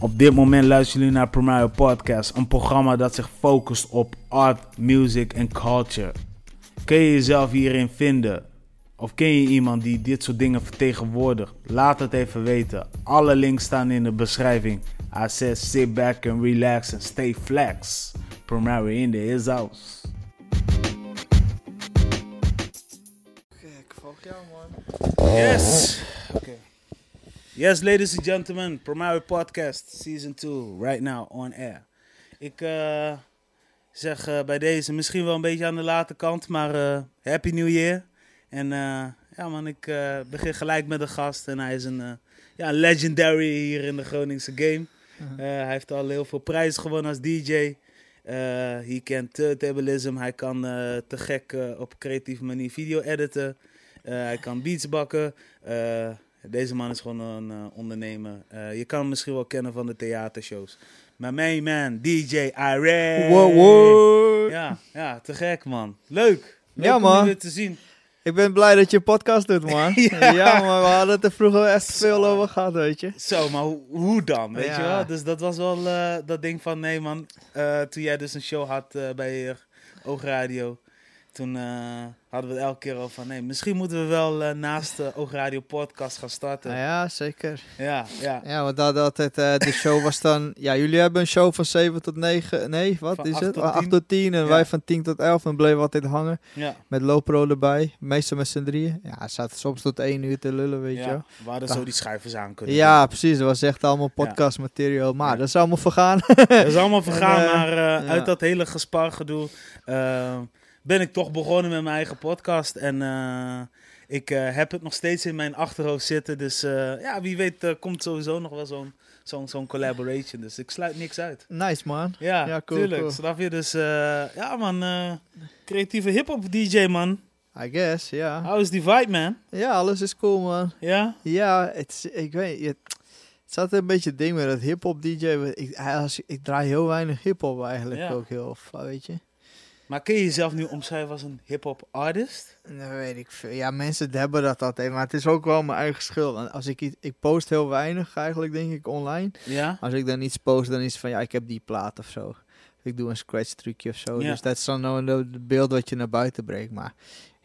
Op dit moment luisteren jullie naar Primario Podcast, een programma dat zich focust op art, music en culture. Kun je jezelf hierin vinden? Of ken je iemand die dit soort dingen vertegenwoordigt? Laat het even weten. Alle links staan in de beschrijving. I said sit back and relax and stay flex. Primario in the his house. Gek, volg jou man. Yes. Okay. Yes, ladies and gentlemen, Primario Podcast Season 2, right now on air. Ik eh, zeg eh, bij deze misschien wel een beetje aan de late kant, maar eh, Happy New Year. En ja man, ik begin gelijk met een gast en hij is een, ja, legendary hier in de Groningse game. Eh, hij heeft al heel veel prijzen gewonnen als DJ. Hij kent turntablism, hij kan te gek op creatieve manier video editen. Hij kan beats bakken. Deze man is gewoon een eh, ondernemer. Eh, je kan hem misschien wel kennen van de theatershows. Maar main man, DJ Irene. Wow, wow. Ja, ja, te gek man. Leuk. Leuk Ja, om man. weer te zien. Ik ben blij dat je een podcast doet, man. Ja. ja. maar we hadden het er vroeger echt veel over gehad, weet je. Zo, maar hoe, hoe dan, weet Ja. je wel? Dus dat was wel eh, dat ding van, nee man, toen jij dus een show had bij Oogradio, toen eh, hadden we het elke keer over van, nee, misschien moeten we wel eh, naast de Oogradio podcast gaan starten. Nou Ja, ja, zeker. ja. Ja, want dat altijd, eh, de show was dan... Ja, jullie hebben een show van 7 tot 9... Nee, wat Van is het? tot 8 10. tot 10 en Ja. wij van 10 tot 11 en bleven altijd hangen. ja. Met Lopro erbij. Meestal met z'n drieën. Ja, zaten soms tot 1 uur te lullen, weet je. We hadden zo die schuivers aan kunnen Ja, precies. Dat was echt allemaal podcastmateriaal. Maar Ja. dat is allemaal vergaan. Dat is allemaal vergaan, En, maar ja. uit dat hele gespargedoe ben ik toch begonnen met mijn eigen podcast. En eh, ik eh, heb het nog steeds in mijn achterhoofd zitten. Dus eh, ja, wie weet komt sowieso nog wel zo'n zo'n zo'n collaboration. Dus ik sluit niks uit. nice, man. Ja, Ja, cool, tuurlijk. cool. Snap je? Dus ja man, creatieve hip-hop DJ man. I guess, ja. How is die vibe man? Ja, alles is cool, man. Ja? Ja, het, ik weet het. Het zat een beetje het ding met dat hip-hop DJ. Ik, als, ik draai heel weinig hip-hop eigenlijk Ja. ook heel, weet je. Maar kun je jezelf nu omschrijven als een hip-hop artist? Dat weet ik veel. Ja, mensen hebben dat altijd, maar het is ook wel mijn eigen schuld. Als ik, iets- ik post heel weinig eigenlijk, denk ik, online. Ja? Als ik dan iets post, dan is het van ja, ik heb die plaat of zo. Ik doe een scratch trucje of zo. Ja. Dus dat is dan nou het beeld wat je naar buiten brengt. Maar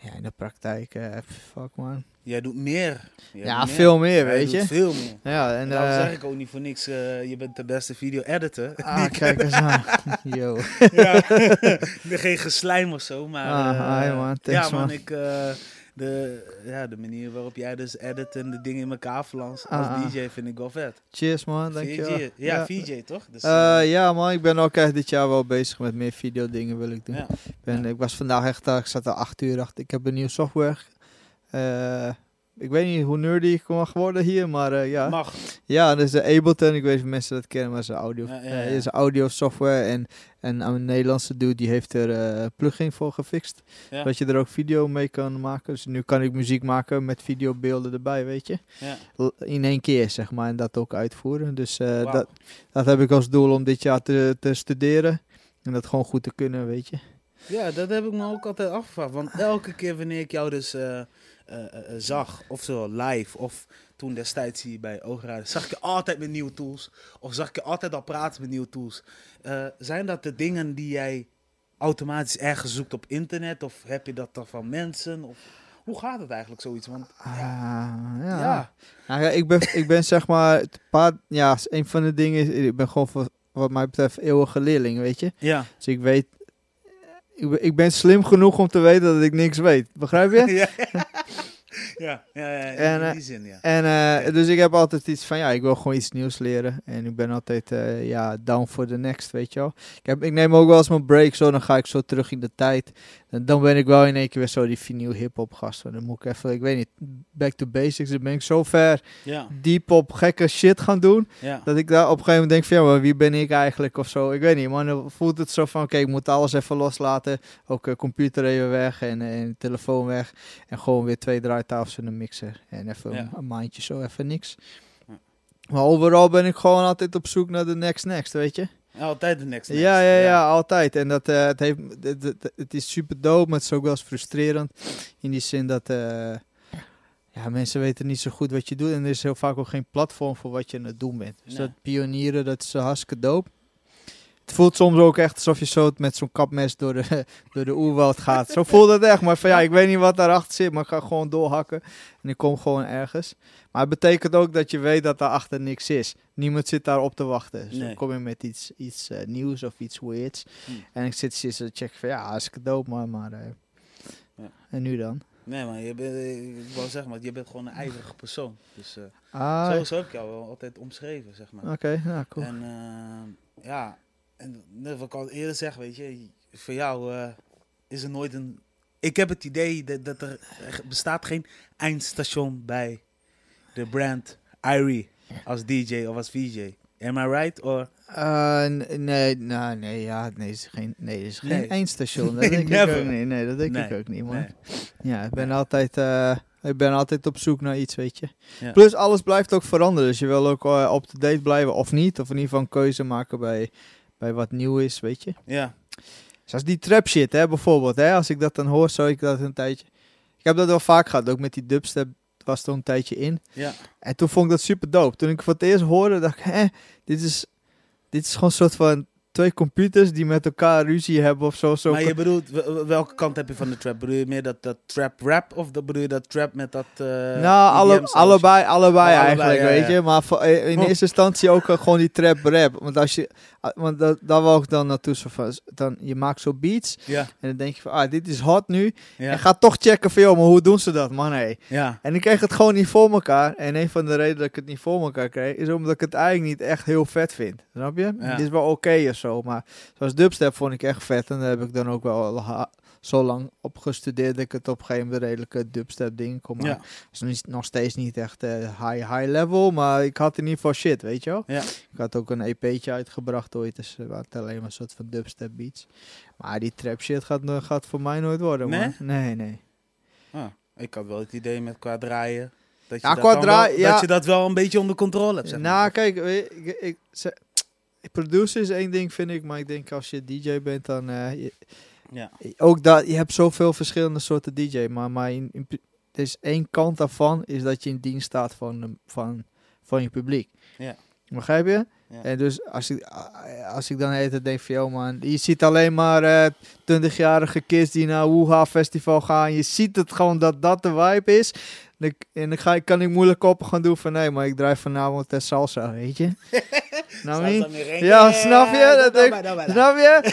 ja, in de praktijk, eh, fuck man. Jij doet meer. Jij Ja, doet meer. veel meer, weet je. veel meer. Ja, en En daarom eh, zeg ik ook niet voor niks, eh, je bent de beste video-editor. Ah, kijk eens aan. Yo. ja, geen geslijm of zo, maar... Ah, eh, hi, man. ja, Thanks, man, man. ik... de, ja, de manier waarop jij dus edit en de dingen in elkaar flanst als Ah, ah. DJ vind ik wel vet. Cheers man, dankjewel. VJ, ja, VJ toch? Dus, Eh, eh, ja man, ik ben ook echt dit jaar wel bezig met meer video dingen wil ik doen. ja. Ik, ben, ik was vandaag echt, eh, ik zat er acht uur achter. Ik heb een nieuwe software. Eh, ik weet niet hoe nerdy ik mag worden hier, maar eh, ja. Mag. Ja, dus de Ableton, ik weet niet of mensen dat kennen, maar is audio, Ja, ja, eh, ja. is audio software. En, en een Nederlandse dude die heeft er een plugin voor gefixt. Dat je er ook video mee kan maken. Dus nu kan ik muziek maken met videobeelden erbij, weet je. In één keer, zeg maar, en dat ook uitvoeren. Dus dat, dat heb ik als doel om dit jaar te, te studeren. En dat gewoon goed te kunnen, weet je. Ja, dat heb ik me ook altijd afgevraagd. Want elke keer wanneer ik jou dus zag, of zo live, of toen destijds hier bij Oograden, zag ik je altijd met nieuwe tools. Of zag ik je altijd al praten met nieuwe tools. Eh, zijn dat de dingen die jij automatisch ergens zoekt op internet? Of heb je dat dan van mensen? Of hoe gaat het eigenlijk zoiets? Want Ah, ja, ja. ja. Nou ja, ik ben, ik ben zeg maar, het paar, ja, een van de dingen is, ik ben gewoon voor, wat mij betreft eeuwige leerling, weet je. ja. Dus ik weet, ik, ben- ik ben slim genoeg om te weten dat ik niks weet. Begrijp je? ja. Ja, ja, ja, in En, eh, die zin, ja. En eh, dus ik heb altijd iets van, ja, ik wil gewoon iets nieuws leren. En ik ben altijd, eh, ja, down for the next, weet je wel. Ik, heb, ik neem ook wel eens mijn break zo, dan ga ik zo terug in de tijd. Dan ben ik wel in één keer weer zo die vinyl hip-hop gast. Dan moet ik even, ik weet niet, back to basics. Dan ben ik zo ver Ja, diep op gekke shit gaan doen. ja. Dat ik daar op een gegeven moment denk van, ja, maar wie ben ik eigenlijk of zo. Ik weet niet, man. Dan voelt het zo van, oké, ik moet alles even loslaten. Ook eh, computer even weg en, en telefoon weg. En gewoon weer twee draaitafels en een mixer. En even Ja. een maandje zo, even niks. Maar overal ben ik gewoon altijd op zoek naar de next next, weet je. Altijd de next, next. Ja, ja, ja, altijd. En dat, eh, het, heeft, het, het, het is super dope, maar het is ook wel eens frustrerend. In die zin dat, eh, ja, mensen weten niet zo goed wat je doet. En er is heel vaak ook geen platform voor wat je aan het doen bent. Dus Nee. dat pionieren, dat is hartstikke dope. Het voelt soms ook echt alsof je zo met zo'n kapmes door de, door de oerwoud gaat. Zo voelt het echt. Maar van ja, ik weet niet wat daarachter zit, maar ik ga gewoon doorhakken. En ik kom gewoon ergens. Maar het betekent ook dat je weet dat daarachter niks is. Niemand zit daar op te wachten. Dus Nee. dan kom je met iets, iets eh, nieuws of iets weirds. Hmm. En ik zit zitten te checken van ja, hartstikke dope man, maar... eh, Ja. En nu dan? Nee, maar je bent, ik wou zeggen, maar je bent gewoon een ijverige persoon. Dus eh, Ah, zo, zo heb ik jou wel altijd omschreven, zeg maar. oké, ja, cool. En eh, ja, en net wat ik al eerder zeg, weet je, voor jou eh, is er nooit een. Ik heb het idee dat, dat er, er bestaat geen eindstation bij de brand Irie als DJ of als VJ. Am I right? Or, n- nee, nou, nee, ja, nee, is geen, nee, is geen Nee. eindstation. Dat Nee, denk ik ook niet. Nee, dat denk ik ook niet, man. Ja, ik ben altijd, eh, ik ben altijd op zoek naar iets, weet je. Ja. Plus, alles blijft ook veranderen. Dus je wil ook eh, up-to-date blijven of niet. Of in ieder geval een keuze maken bij, bij wat nieuw is, weet je. Ja, Zoals die trap shit, hè, bijvoorbeeld. Hè, als ik dat dan hoor, zou ik dat een tijdje... Ik heb dat wel vaak gehad, ook met die dubstep was er een tijdje in. ja, En toen vond ik dat super dope. Toen ik voor het eerst hoorde, dacht ik, hè, dit is, dit is gewoon een soort van twee computers die met elkaar ruzie hebben of zo. zo maar je bedoelt, wel- welke kant heb je van de trap? Bedoel je meer dat, dat trap rap of dat bedoel je dat trap met dat eh nou, alle, allebei, allebei Oh, eigenlijk, weet ja. je. Maar voor- in Oh. eerste instantie ook eh, gewoon die trap rap. Want als je, ah, want dat, daar wou ik dan naartoe. Zo van, dan, je maakt zo beats Ja, en dan denk je van, ah, dit is hot nu. ja, En ga toch checken van, joh, maar hoe doen ze dat, man, hé. ja, En ik kreeg het gewoon niet voor elkaar. En een van de redenen dat ik het niet voor elkaar kreeg, is omdat ik het eigenlijk niet echt heel vet vind. Snap je? Ja. Het is wel oké of zo, maar zoals dubstep vond ik echt vet. En daar heb ik dan ook wel zo lang op gestudeerd dat ik het op een gegeven moment redelijke dubstep ding kon maken. ja, Het is niet- nog steeds niet echt eh, high, high level, maar ik had in ieder geval shit, weet je wel? Ja. Ik had ook een EP'tje uitgebracht ooit, dus uh, het alleen maar een soort van dubstep beats. Maar die trap shit gaat, gaat voor mij nooit worden, Nee? man. Nee, nee. Ah, ik had wel het idee met qua draaien. Dat je, Ja, dat, wel, ja. dat je dat wel een beetje onder controle hebt. Zeg nou, maar. kijk, ik, ik, ze- producer is één ding, vind ik. Maar ik denk als je DJ bent, dan... eh, je- Ja. ook dat, je hebt zoveel verschillende soorten DJ. Maar, maar in, in, is één kant daarvan, is dat je in dienst staat van, de- van, van je publiek. Ja. Begrijp je? Ja. En dus als ik, als ik dan even denk van, joh man, je ziet alleen maar eh 20-jarige kids die naar Woeha Festival gaan. Je ziet het gewoon dat dat de vibe is. En ik- En dan ga, ik- kan ik moeilijk op gaan doen van, nee, maar ik draai vanavond uh, salsa, weet je? nou, niet? Ja, snap je? Dat Snap je?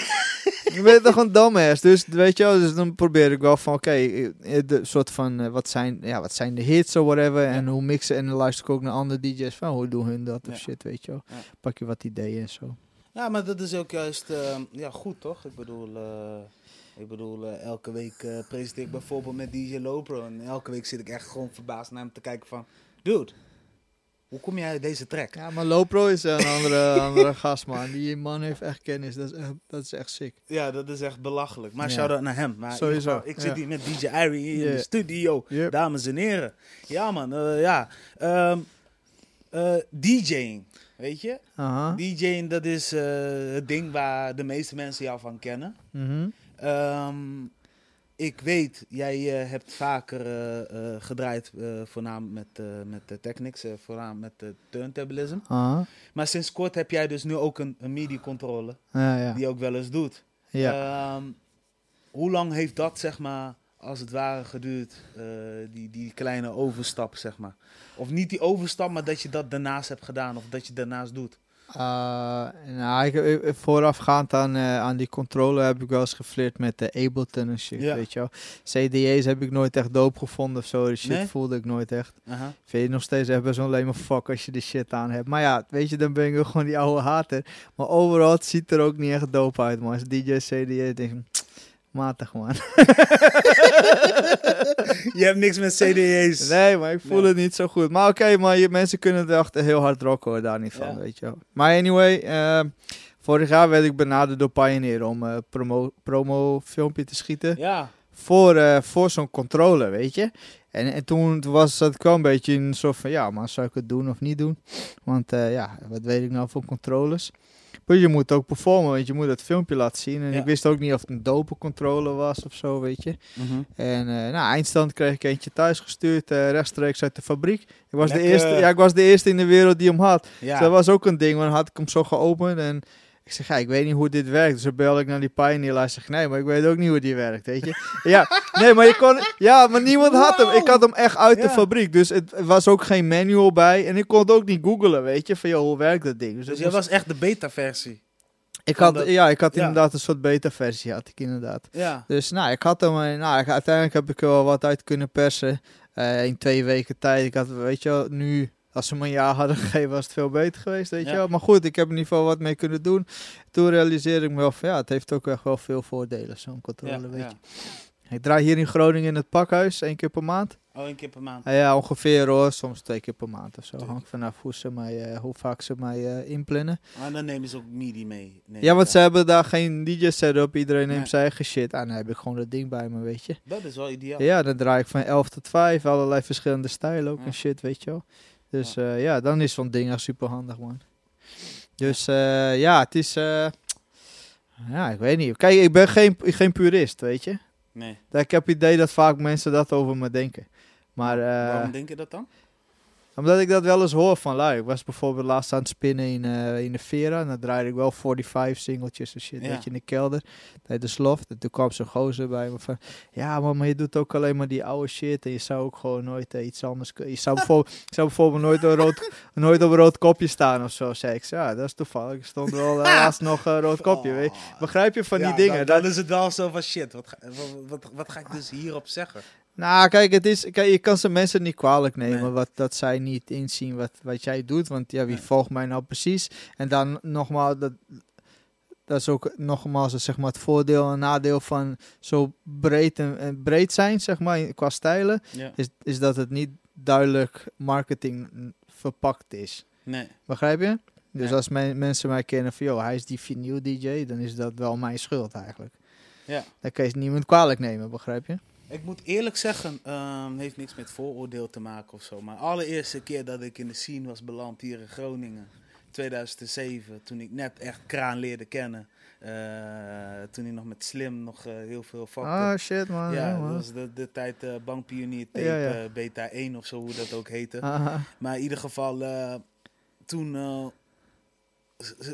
je bent toch een dumbass. Dus weet je wel, dus dan probeer ik wel van, oké, eh, de soort van, eh, wat, zijn, ja, wat zijn de hits of whatever. En hoe mixen. En dan luister ik ook naar andere DJ's van, hoe doen hun dat of Ja. shit, weet je wel. Ja. Pak je wat ideeën en zo. Ja, maar dat is ook juist eh, ja, goed, toch? Ik bedoel, eh, ik bedoel eh, elke week eh, presenteer ik bijvoorbeeld met DJ Lopro. En elke week zit ik echt gewoon verbaasd naar hem te kijken van... Dude, hoe kom jij uit deze track? Ja, maar Lopro is een andere, andere gast, man. Die man heeft echt kennis. Dat is echt, dat is echt sick. Ja, dat is echt belachelijk. Maar Ja. shout-out naar hem. Maar Sowieso, geval, ik ja. zit hier met DJ Irie in de studio. Yep. Dames en heren. Ja, man. eh, ja. Ehm, eh, DJing, weet je? Aha. DJing, dat is eh, het ding waar de meeste mensen jou van kennen. Mhm. Ehm, ik weet, jij eh, hebt vaker eh, eh, gedraaid, voornamelijk met, met de Technics, voornamelijk met de turntablism. Aha. Maar sinds kort heb jij dus nu ook een, een MIDI-controller, Ja, ja. die ook wel eens doet. ja. Ehm, hoe lang heeft dat, zeg maar, als het ware geduurd, die, die kleine overstap, zeg maar? Of niet die overstap, maar dat je dat daarnaast hebt gedaan, of dat je daarnaast doet. Uh, nou, ik, voorafgaand aan, aan die controle heb ik wel eens geflirt met de Ableton en shit, Ja. weet je wel. CD's heb ik nooit echt dope gevonden of zo. Die shit Nee? voelde ik nooit echt. Vind je nog steeds echt best zo'n lame fuck als je de shit aan hebt. Maar ja, weet je, dan ben ik gewoon die oude hater. Maar overal, het ziet er ook niet echt dope uit, man. Als DJ CD's, denk ik, matig, man. Je hebt niks met CD's. Nee, maar ik voel Nee. het niet zo goed. Maar oké, maar je, mensen kunnen het echt heel hard rocken hoor, daar niet van, Ja. weet je wel. Maar anyway, eh, vorig jaar werd ik benaderd door Pioneer om eh promo, promo filmpje te schieten Ja, voor, eh, voor zo'n controller, weet je. En, en toen was ik wel een beetje in een soort van, ja, maar zou ik het doen of niet doen? Want eh, ja, wat weet ik nou van controllers? Maar je moet ook performen, want je moet het filmpje laten zien. En Ja. ik wist ook niet of het een dope controller was of zo, weet je. Mhm. En eh nou, eindstand kreeg ik eentje thuisgestuurd, eh rechtstreeks uit de fabriek. Ik was, de eerste, ja, ik was de eerste in de wereld die hem had. Ja. Dus dat was ook een ding, want dan had ik hem zo geopend en ik zeg, ja, ik weet niet hoe dit werkt. Dus dan bel ik naar die Pioneer. Hij zegt, nee, maar ik weet ook niet hoe die werkt, weet je. ja, nee, maar je kon, ja, maar niemand had hem. Ik had hem echt uit de fabriek, dus het was ook geen manual bij. En ik kon het ook niet googlen, weet je, van, joh, hoe werkt dat ding? Dus, Dus moest- was echt de beta-versie. ik had, dat- ja, ik had ja. inderdaad een soort beta-versie, had ik inderdaad. Ja. Dus nou, ik had hem, en, nou, ik- uiteindelijk heb ik er wel wat uit kunnen persen. eh, in twee weken tijd. Ik had, weet je wel, nu, als ze me een jaar hadden gegeven, was het veel beter geweest, weet je wel. Maar goed, ik heb in ieder geval wat mee kunnen doen. Toen realiseerde ik me wel van, ja, het heeft ook echt wel veel voordelen, zo'n controle, weet je. Ik draai hier in Groningen in het pakhuis, één keer per maand. Oh, een keer per maand. Ah, ja, ongeveer hoor, soms twee keer per maand of zo. Hangt vanaf hoe, ze mij, eh, hoe vaak ze mij eh, inplannen. Maar dan nemen ze ook MIDI mee. Nee, Ja, want ze hebben daar geen DJ-setup, iedereen neemt Nee. zijn eigen shit. Ah, dan heb ik gewoon dat ding bij me, weet je. Dat is wel ideaal. Ja, dan draai ik van 11 tot 5, allerlei verschillende stijlen ook Ja. en shit, weet je wel. Dus ja, ja dan is zo'n ding echt super handig, man. Dus eh, ja, het is. eh, ja, ik weet niet. Kijk, ik ben geen, geen purist, weet je. Nee. Ik heb het idee dat vaak mensen dat over me denken. Maar eh, Waarom denk je dat dan? Omdat ik dat wel eens hoor van lui. Ik was bijvoorbeeld laatst aan het spinnen in, eh, in de Vera. En dan draaide ik wel 45 singeltjes en shit, Ja. weet je, in de kelder. Tijdens de loft. En toen kwam zo'n gozer bij me van... Ja, man, maar je doet ook alleen maar die oude shit. En je zou ook gewoon nooit eh, iets anders kunnen. Je zou bijvoorbeeld, je zou bijvoorbeeld nooit, een rood, nooit op een rood kopje staan of zo. Zei ik, ja, dat is toevallig. Ik stond wel eh, laatst nog een rood kopje, weet je. Begrijp je van Ja, die dingen? Dan, is het wel zo van shit. Wat ga, wat, wat, wat ga ik dus hierop zeggen? Nou, kijk, het is, kijk, je kan ze mensen niet kwalijk nemen Nee. wat, dat zij niet inzien wat, wat jij doet. Want ja, wie Nee. volgt mij nou precies? En dan nogmaals, dat, dat is ook nogmaals zeg maar, het voordeel en nadeel van zo breed, en, en breed zijn, zeg maar, in- qua stijlen. Ja. Is, is dat het niet duidelijk marketing verpakt is. Nee. Begrijp je? Dus als men- mensen mij kennen van, joh, hij is die vinyl DJ, dan is dat wel mijn schuld eigenlijk. Ja. Dan kan je niemand kwalijk nemen, begrijp je? Ik moet eerlijk zeggen, ehm heeft niks met vooroordeel te maken of zo. Maar de allereerste keer dat ik in de scene was beland hier in Groningen, 2007, toen ik net echt Kraan leerde kennen. eh, toen hij nog met Slim nog eh, heel veel vakte. Ah, shit, man. ja, dat was de, de tijd eh bankpionier tape, Ja, ja. beta 1 of zo, hoe dat ook heette. Aha. Maar in ieder geval, toen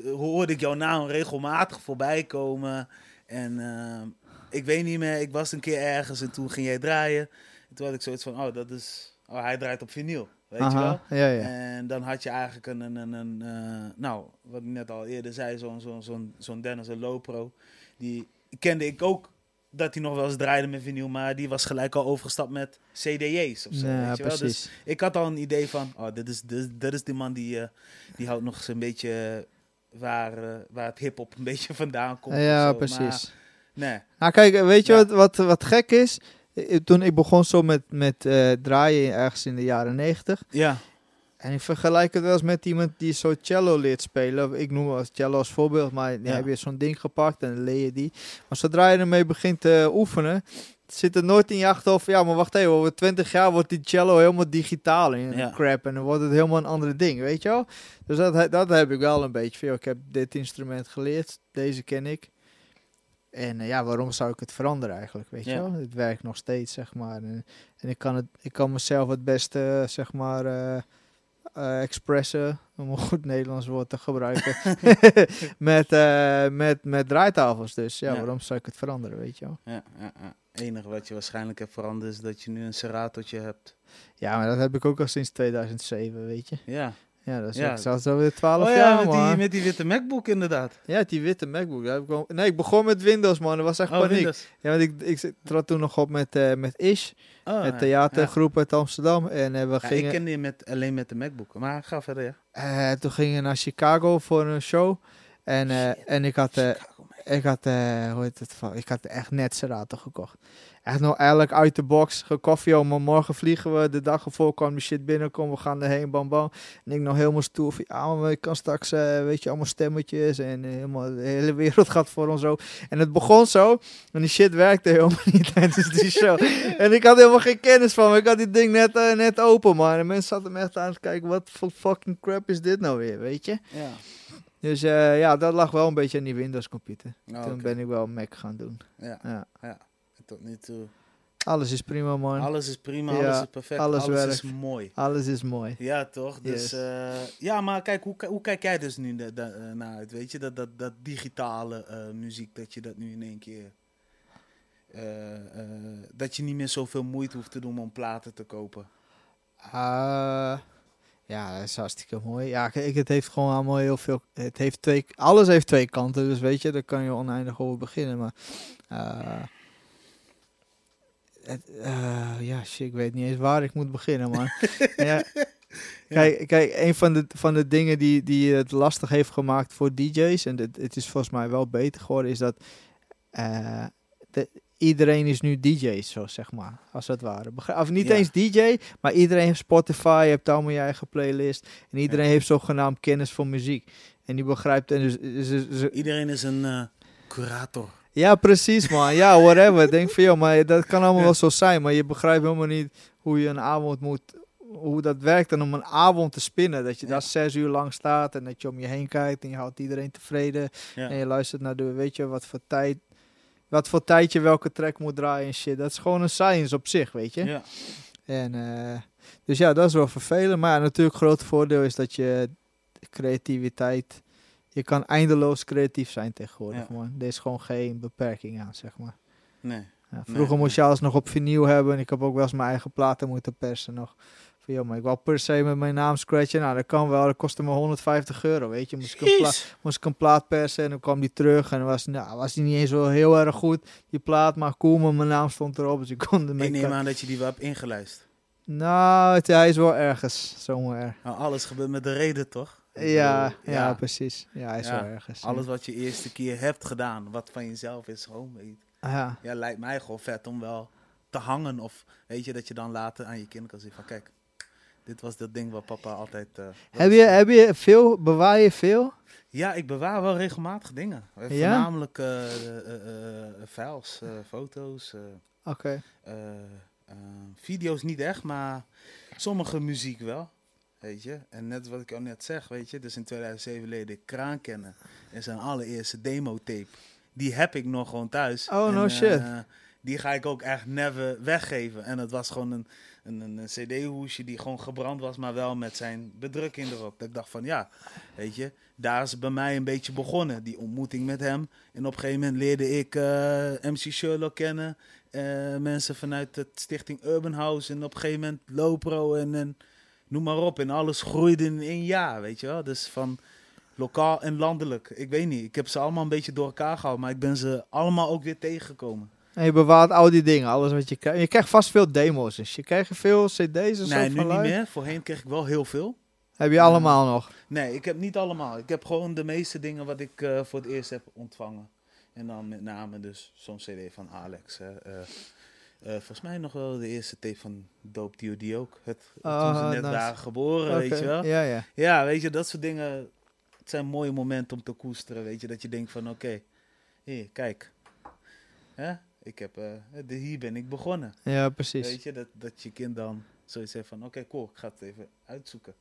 hoorde ik jouw naam regelmatig voorbij komen. En eh, ik weet niet meer, ik was een keer ergens en toen ging jij draaien. En toen had ik zoiets van, oh, dat is, oh hij draait op vinyl, weet je wel. Ja, ja. En dan had je eigenlijk een, een, een, een eh, nou, wat ik net al eerder zei, zo'n zo'n zo'n zo'n Dennis, een Lopro. Die kende ik ook dat hij nog wel eens draaide met vinyl, maar die was gelijk al overgestapt met CDJ's of zo, ja, weet je wel. Dus ik had al een idee van, oh, dit is, dit, dit is die man die, eh, die houdt nog eens een beetje waar, eh, waar het hip-hop een beetje vandaan komt. ja, precies. Maar, nee, Nou, kijk, weet je Ja. wat, wat, wat gek is? Eh, Toen ik begon zo met, met eh, draaien ergens in de jaren negentig. ja, En ik vergelijk het wel eens met iemand die zo cello leert spelen. Ik noem wel cello als voorbeeld, maar dan Ja. heb je zo'n ding gepakt en leer je die. Maar zodra je ermee begint te oefenen, zit er nooit in je achterhoofd. Ja, maar wacht even, over 20 jaar wordt die cello helemaal digitaal en Ja. crap. En dan wordt het helemaal een andere ding, weet je wel? Dus dat, dat heb ik wel een beetje. Joh, ik heb dit instrument geleerd, deze ken ik. En eh, ja, waarom zou ik het veranderen eigenlijk, weet je wel? Het werkt nog steeds, zeg maar. En, en ik, kan het, ik kan mezelf het beste, zeg maar, eh, expressen, om een goed Nederlands woord te gebruiken, met, met, met draaitafels. Dus ja, Ja. waarom zou ik het veranderen, weet je wel? ja, ja, ja. Het enige wat je waarschijnlijk hebt veranderd is dat je nu een Seratootje hebt. Ja, maar dat heb ik ook al sinds 2007, weet je? Ja. Ja, dat is Ja. ook zelfs alweer 12 Oh ja, jaar, met man. die, met die witte MacBook inderdaad. Ja, die witte MacBook. ik Nee, ik begon met Windows, man. Dat was echt Oh, paniek. Windows. Ja, want ik, ik trad toen nog op met, eh, met Ish, Oh, het ja. theatergroep uit Amsterdam. En eh, we gingen... ik ken die met, alleen met de MacBook. Maar ga verder, ja. Eh, toen gingen we naar Chicago voor een show. En, en ik had... Chicago, man. Ik had, eh, hoe heet het, ik had echt net Serato gekocht. Echt nog eigenlijk uit de box gekoffie om morgen vliegen we. De dag ervoor kwam die shit binnenkomen, we gaan erheen, bam bam. En ik nog helemaal stoer van, ja, maar ik kan straks, eh, weet je, allemaal stemmetjes en eh, helemaal, de hele wereld gaat voor ons zo. En het begon zo, en die shit werkte helemaal niet tijdens die show. en ik had helemaal geen kennis van, maar ik had die ding net, net open, man. En mensen zaten me echt aan te kijken, wat voor fucking crap is dit nou weer, weet je? Ja. Dus eh, ja, dat lag wel een beetje aan die Windows computer. Oh, Toen ben ik wel Mac gaan doen. Ja, Ja. ja. Tot nu toe. Alles is prima, man. Alles is prima, Ja, alles is perfect, alles alles, werkt. is mooi. Alles is mooi. Ja, toch? Dus eh, ja, maar kijk, hoe, hoe kijk jij dus nu da- eh, naar uit? Weet je, dat, dat, dat digitale muziek, dat je dat nu in één keer. dat je niet meer zoveel moeite hoeft te doen om platen te kopen. Ja, dat is hartstikke mooi. Ja, kijk, het heeft gewoon allemaal heel veel. Het heeft twee, alles heeft twee kanten, dus weet je, daar kan je oneindig over beginnen. Maar eh, het, eh, ja, shit, ik weet niet eens waar ik moet beginnen, man. ja, kijk, kijk, een van de, van de dingen die, die het lastig heeft gemaakt voor DJ's, en het, het is volgens mij wel beter geworden, is dat eh, de, iedereen is nu DJ, zo zeg maar, als het ware. Begrijp- Of niet Ja. eens DJ, maar iedereen heeft Spotify, je hebt allemaal je eigen playlist. En iedereen Ja. heeft zogenaamd kennis van muziek. En die begrijpt, en dus, dus- dus- dus- Iedereen is een eh, curator. ja, precies man. Ja, whatever. Denk van, joh, maar dat kan allemaal Ja. wel zo zijn. Maar je begrijpt helemaal niet hoe je een avond moet, hoe dat werkt. En om een avond te spinnen, dat je daar zes uur lang staat en dat je om je heen kijkt en je houdt iedereen tevreden. En je luistert naar de, weet je, wat voor tijd, wat voor tijd je welke track moet draaien en shit. Dat is gewoon een science op zich, weet je. Ja. En, eh, dus ja, dat is wel vervelend. Maar ja, natuurlijk grote voordeel is dat je creativiteit... Je kan eindeloos creatief zijn tegenwoordig, Ja. man. Er is gewoon geen beperking aan, zeg maar. Nee. Ja, Nee, vroeger moest je alles nog op vinyl hebben. En ik heb ook wel eens mijn eigen platen moeten persen nog. Van, joh, maar ik wou per se met mijn naam scratchen. Nou, dat kan wel. Dat kostte me 150 euro, weet je. Moest ik, een pla- Jeez. moest ik een plaat persen en dan kwam die terug. En dan was, nou, was die niet eens wel heel erg goed, die plaat. Maar cool, maar mijn naam stond erop. Dus ik kon ermee... Ik neem aan dat je die wel hebt ingeluisterd. Nou, het, hij is wel ergens, zomaar. Nou, alles gebeurt met de reden, toch? Ja, ja, precies. Ja, hij is Ja, wel ergens. ja. Alles wat je eerste keer hebt gedaan, wat van jezelf is, gewoon weet. Ja, Ja, lijkt mij gewoon vet om wel te hangen. Of weet je, dat je dan later aan je kind kan zeggen van kijk, dit was dat ding wat papa altijd... eh, heb, je, heb je veel, bewaar je veel? Ja, ik bewaar wel regelmatig dingen. Eh, Ja? Voornamelijk eh, files, foto's, Oké. video's niet echt, maar sommige muziek wel. Weet je, en net wat ik al net zeg, weet je, dus in 2007 leerde ik Kraan kennen. En zijn allereerste demo-tape, die heb ik nog gewoon thuis. Oh, En, no shit. die ga ik ook echt never weggeven. En het was gewoon een, een, cd-hoesje die gewoon gebrand was, maar wel met zijn bedrukking erop. Dat ik dacht van, ja, weet je, daar is bij mij een beetje begonnen, die ontmoeting met hem. En op een gegeven moment leerde ik eh, MC Sherlock kennen. eh, mensen vanuit het stichting Urban House. En op een gegeven moment Lopro en, en noem maar op. En alles groeide in één jaar, weet je wel. Dus van lokaal en landelijk. Ik weet niet, ik heb ze allemaal een beetje door elkaar gehaald. Maar ik ben ze allemaal ook weer tegengekomen. En je bewaart al die dingen, alles wat je krijgt. Je krijgt vast veel demo's. Dus je krijgt veel cd's en zo Nee, nu niet meer. Voorheen kreeg ik wel heel veel. Heb je allemaal nog? Nee, ik heb niet allemaal. Ik heb gewoon de meeste dingen wat ik eh, voor het eerst heb ontvangen. En dan met name dus zo'n cd van Alex. Hè. Eh, eh, volgens mij nog wel de eerste tape van Dope D.O.D. ook. Het, Oh, toen ze net nice. waren geboren, weet je wel. Ja, ja. Ja, weet je, dat soort dingen. Het zijn mooie momenten om te koesteren, weet je. Dat je denkt van, oké, hier, kijk. Hè? Ik heb, de- hier ben ik begonnen. Ja, precies. Weet je, dat, dat je kind dan zoiets heeft van, oké, cool, ik ga het even uitzoeken.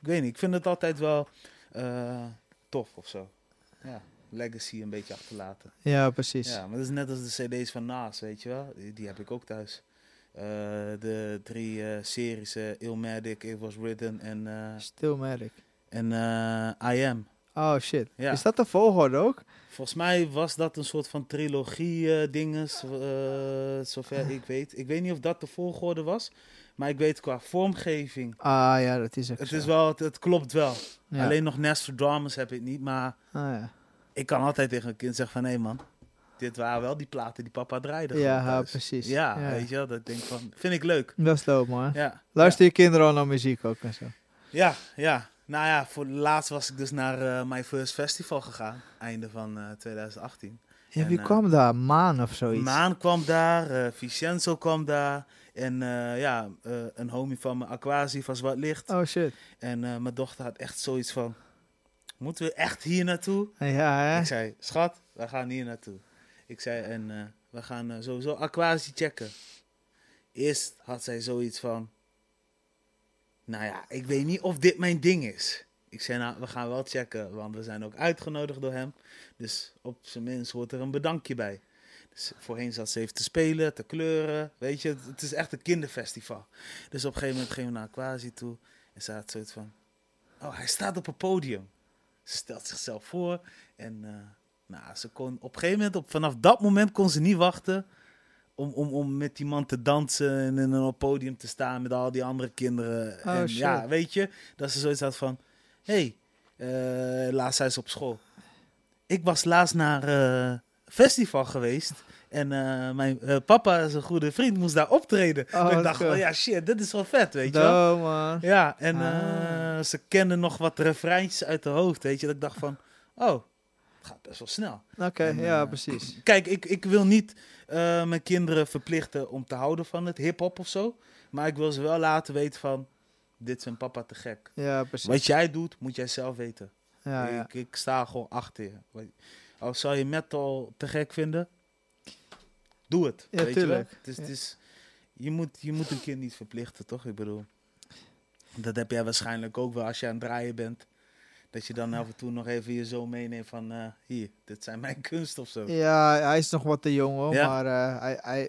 Ik weet niet, ik vind het altijd wel eh, tof of zo. Ja, legacy een beetje achterlaten. Ja, precies. Ja, maar dat is net als de cd's van Naas, weet je wel. Die, die heb ik ook thuis. Eh, de drie series, Illmatic, It Was Written en, Stillmatic. en I Am. Oh shit. Ja. Is dat de volgorde ook? Volgens mij was dat een soort van trilogie eh zover ik weet. Ik weet niet of dat de volgorde was, maar ik weet qua vormgeving. Ah ja, dat is ook Het zo. is wel, het, het klopt wel. Ja. Alleen nog Nostradamus heb ik niet, maar Ah, ja. ik kan altijd tegen een kind zeggen van, hé man, dit waren wel die platen die papa draaide. Ja, precies. Ja, Ja. weet je wel, dat ik denk van, vind ik leuk. Dat is dope man. Ja. Luister je kinderen al naar muziek ook en zo? Ja, ja. Nou ja, voor laatst was ik dus naar eh My First Festival gegaan. Einde van eh, 2018. Ja, En, wie eh, kwam daar? Maan of zoiets? Maan kwam daar, eh Vincenzo kwam daar. En eh, ja, eh, een homie van me, Aquasi, was wat licht. Oh shit. En eh, mijn dochter had echt zoiets van, moeten we echt hier naartoe? Ja, hè? Ik zei, schat, we gaan hier naartoe. Ik zei, en eh, we gaan eh, sowieso Aquasi checken. Eerst had zij zoiets van, nou ja, ik weet niet of dit mijn ding is. Ik zei, nou, we gaan wel checken, want we zijn ook uitgenodigd door hem. Dus op zijn minst hoort er een bedankje bij. Dus voorheen zat ze even te spelen, te kleuren, weet je. Het, is echt een kinderfestival. Dus op een gegeven moment gingen we naar Aquasi toe. En ze had zoiets van, oh, hij staat op een podium. Ze stelt zichzelf voor en eh, nou, ze kon op een gegeven moment, vanaf dat moment kon ze niet wachten om, om, om met die man te dansen en in een podium te staan met al die andere kinderen. Oh, en shit. ja, weet je, dat ze zoiets had van, hé, hey, eh, laatst zijn ze op school. Ik was laatst naar eh festival geweest en eh, mijn papa, zijn goede vriend, moest daar optreden. Oh, ik dacht, van, ja shit, dit is wel vet, weet je wel. Man. Ja, en Ah. ze kenden nog wat refreintjes uit de hoofd, weet je. Dat ik dacht van, oh, het gaat best wel snel. Oké, ja, eh, precies. Kijk, ik, ik wil niet eh, mijn kinderen verplichten om te houden van het hip-hop of zo. Maar ik wil ze wel laten weten van, dit een papa te gek. Ja, precies. Wat jij doet, moet jij zelf weten. Ja, ja. Ik, ik sta gewoon achter je. Al zou je metal te gek vinden, doe het. Ja, weet je, tuurlijk. Het is, Ja. het is, je, moet, je moet een kind niet verplichten, toch? Ik bedoel, dat heb jij waarschijnlijk ook wel als je aan het draaien bent. Dat je dan af en toe nog even je zoon meeneemt van, eh, hier, dit zijn mijn kunst of zo. Ja, hij is nog wat te jong hoor, Ja. maar eh, hij, hij,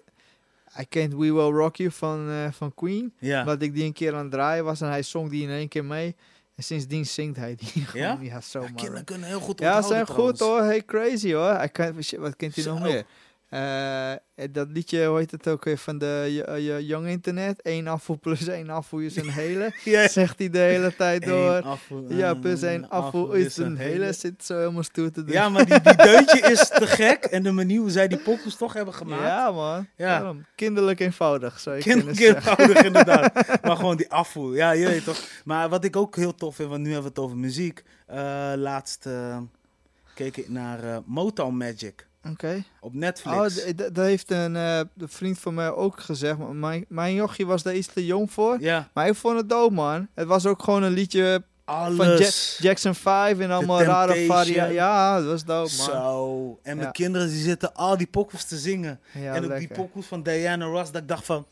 hij kent We Will Rock You van, eh, van Queen. Ja, Omdat ik die een keer aan het draaien was en hij zong die in één keer mee. En sindsdien zingt hij die gewoon. Ja? Ja, zo Ja, kinderen kunnen heel goed Ja, onthouden ze zijn goed hoor. Hey, crazy hoor. Hij kan, shit, wat kent hij nog Zo. meer? Eh, dat liedje, hoe heet het ook weer, van de J- J- Young Internet. Eén afvoer plus één afvoer is een hele. Zegt hij de hele tijd door. Ja, eh, plus één afvoer is een hele. Zit zo helemaal stoer te doen. Ja, maar die, die deuntje is te gek. En de manier hoe zij die pokus toch hebben gemaakt. Ja, man. Ja. Daarom. Kinderlijk eenvoudig, zou je Kind, kunnen zeggen. eenvoudig inderdaad. Maar gewoon die afvoer. Ja, je weet toch. Maar wat ik ook heel tof vind, want nu hebben we het over muziek. Eh, laatst eh, keek ik naar eh, Motown Magic Oké. op Netflix. Oh, dat heeft een, een vriend van mij ook gezegd. maar Mijn, mijn jochie was daar iets te jong voor. ja, Maar ik vond het dood, man. Het was ook gewoon een liedje alles. Jackson 5 en allemaal rare varianten. Ja, dat was dood, man. Zo. En mijn Ja. kinderen die zitten al die pokus te zingen. Ja, en ook lekker. die pokus van Diana Ross, dat ik dacht van...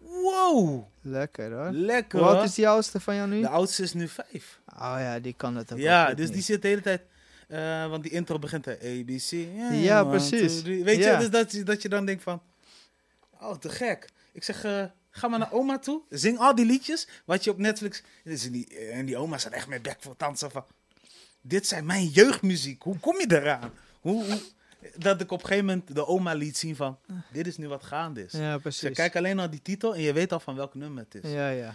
Wow, Lekker, hoor. lekker Hoe oud hoor. is die oudste van jou nu? De oudste is nu vijf. Oh ja, die kan het ook Ja, dus niet. die zit de hele tijd... eh, want die intro begint er ABC. Ja, one, precies. two. Weet je, dus dat, je- dat je dan denkt van... Oh, te gek. Ik zeg, eh, ga maar naar oma toe. Zing al die liedjes wat je op Netflix... Dus die, en die oma staat echt met bek voor zo van... Dit zijn mijn jeugdmuziek. Hoe kom je eraan? Hoe, hoe- dat ik op een gegeven moment de oma liet zien van... Dit is nu wat gaande is. Ja, Dus precies. je kijkt alleen naar die titel en je weet al van welk nummer het is. Ja, ja.